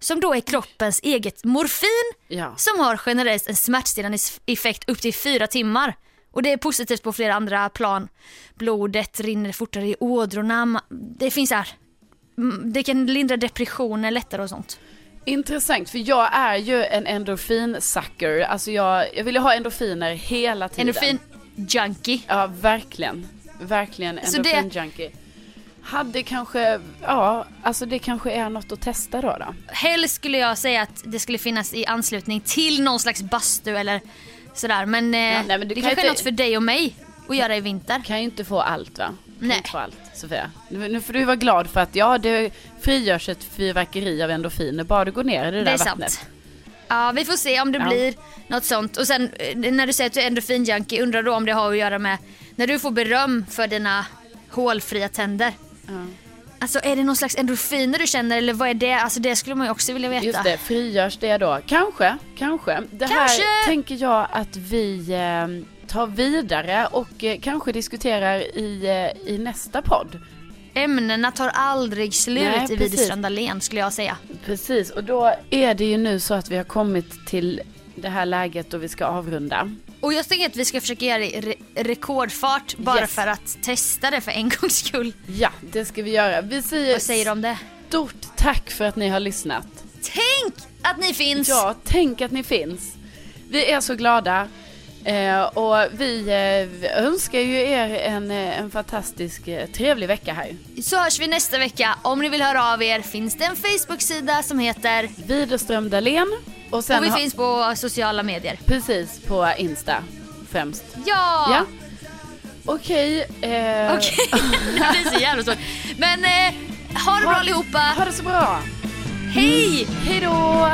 som då är kroppens eget morfin Ja. som har generellt en smärtstillande effekt upp till fyra timmar. Och det är positivt på flera andra plan. Blodet rinner fortare i ådrorna. Det finns här mm, det kan lindra depressioner lättare och sånt. Intressant, för jag är ju en endorfin-sucker. Alltså jag, jag vill ju ha endorfiner hela tiden. Endorfin junkie. Ja, verkligen. Verkligen Så det- endorfin-junkie. Hade kanske, ja, alltså det kanske är något att testa då. då. Helst skulle jag säga att det skulle finnas i anslutning till någon slags bastu eller sådär. Men, eh, nej, men det kan kanske är inte- något för dig och mig att göra i vinter. Kan ju inte få allt va? Nej. inte få allt, Sofia. Nu, nu får du vara glad för att ja, det frigörs ett fyrverkeri av endorfiner bara du går ner i det, Det där är vattnet. sant. Ja, vi får se om det Ja. blir något sånt. Och sen eh, när du säger att du är endorfinjunkie, undrar då om det har att göra med när du får beröm för dina hålfria tänder. Ja. Alltså är det någon slags endorfiner du känner eller vad är det? Alltså det skulle man ju också vilja veta. Just det, frigörs det då? Kanske, kanske. Det Kanske. här tänker jag att vi eh, tar vidare och eh, kanske diskuterar i, eh, i nästa podd. Ämnena tar aldrig slut Nej, i. Widerström Dahlén skulle jag säga. Precis, och då är det ju nu så att vi har kommit till det här läget då vi ska avrunda. Och jag tänker att vi ska försöka göra det i re- rekordfart bara Yes. för att testa det för en gångs skull. Ja, det ska vi göra. Vi säger, Vad säger du om det? stort tack för att ni har lyssnat. Tänk att ni finns! Ja, tänk att ni finns. Vi är så glada. Eh, och vi eh, önskar ju er en, eh, en fantastisk eh, trevlig vecka här. Så hörs vi nästa vecka. Om ni vill höra av er finns det en Facebook-sida som heter Widerström Dahlén. Och sen och vi ha- finns på sociala medier. precis på Insta främst. Ja! Ja. Okej. eh, Okej, <laughs> det blir så jävla svårt. Men eh, ha det bra allihopa. Ha det så bra. Hej! Hej då!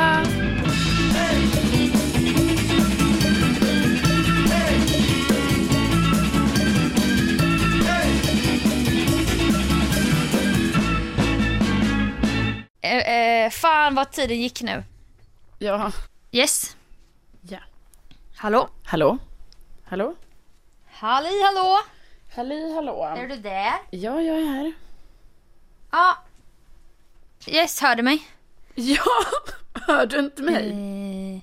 Eh, eh, fan vad tiden gick nu. Ja. Yes. ja. Hallå? Hallå? Hallå? Halli hallå? Halli hallå. Är du där? Ja, jag är här. Ja. Yes, hör du mig? Ja, <laughs> hör du inte mig? Eh,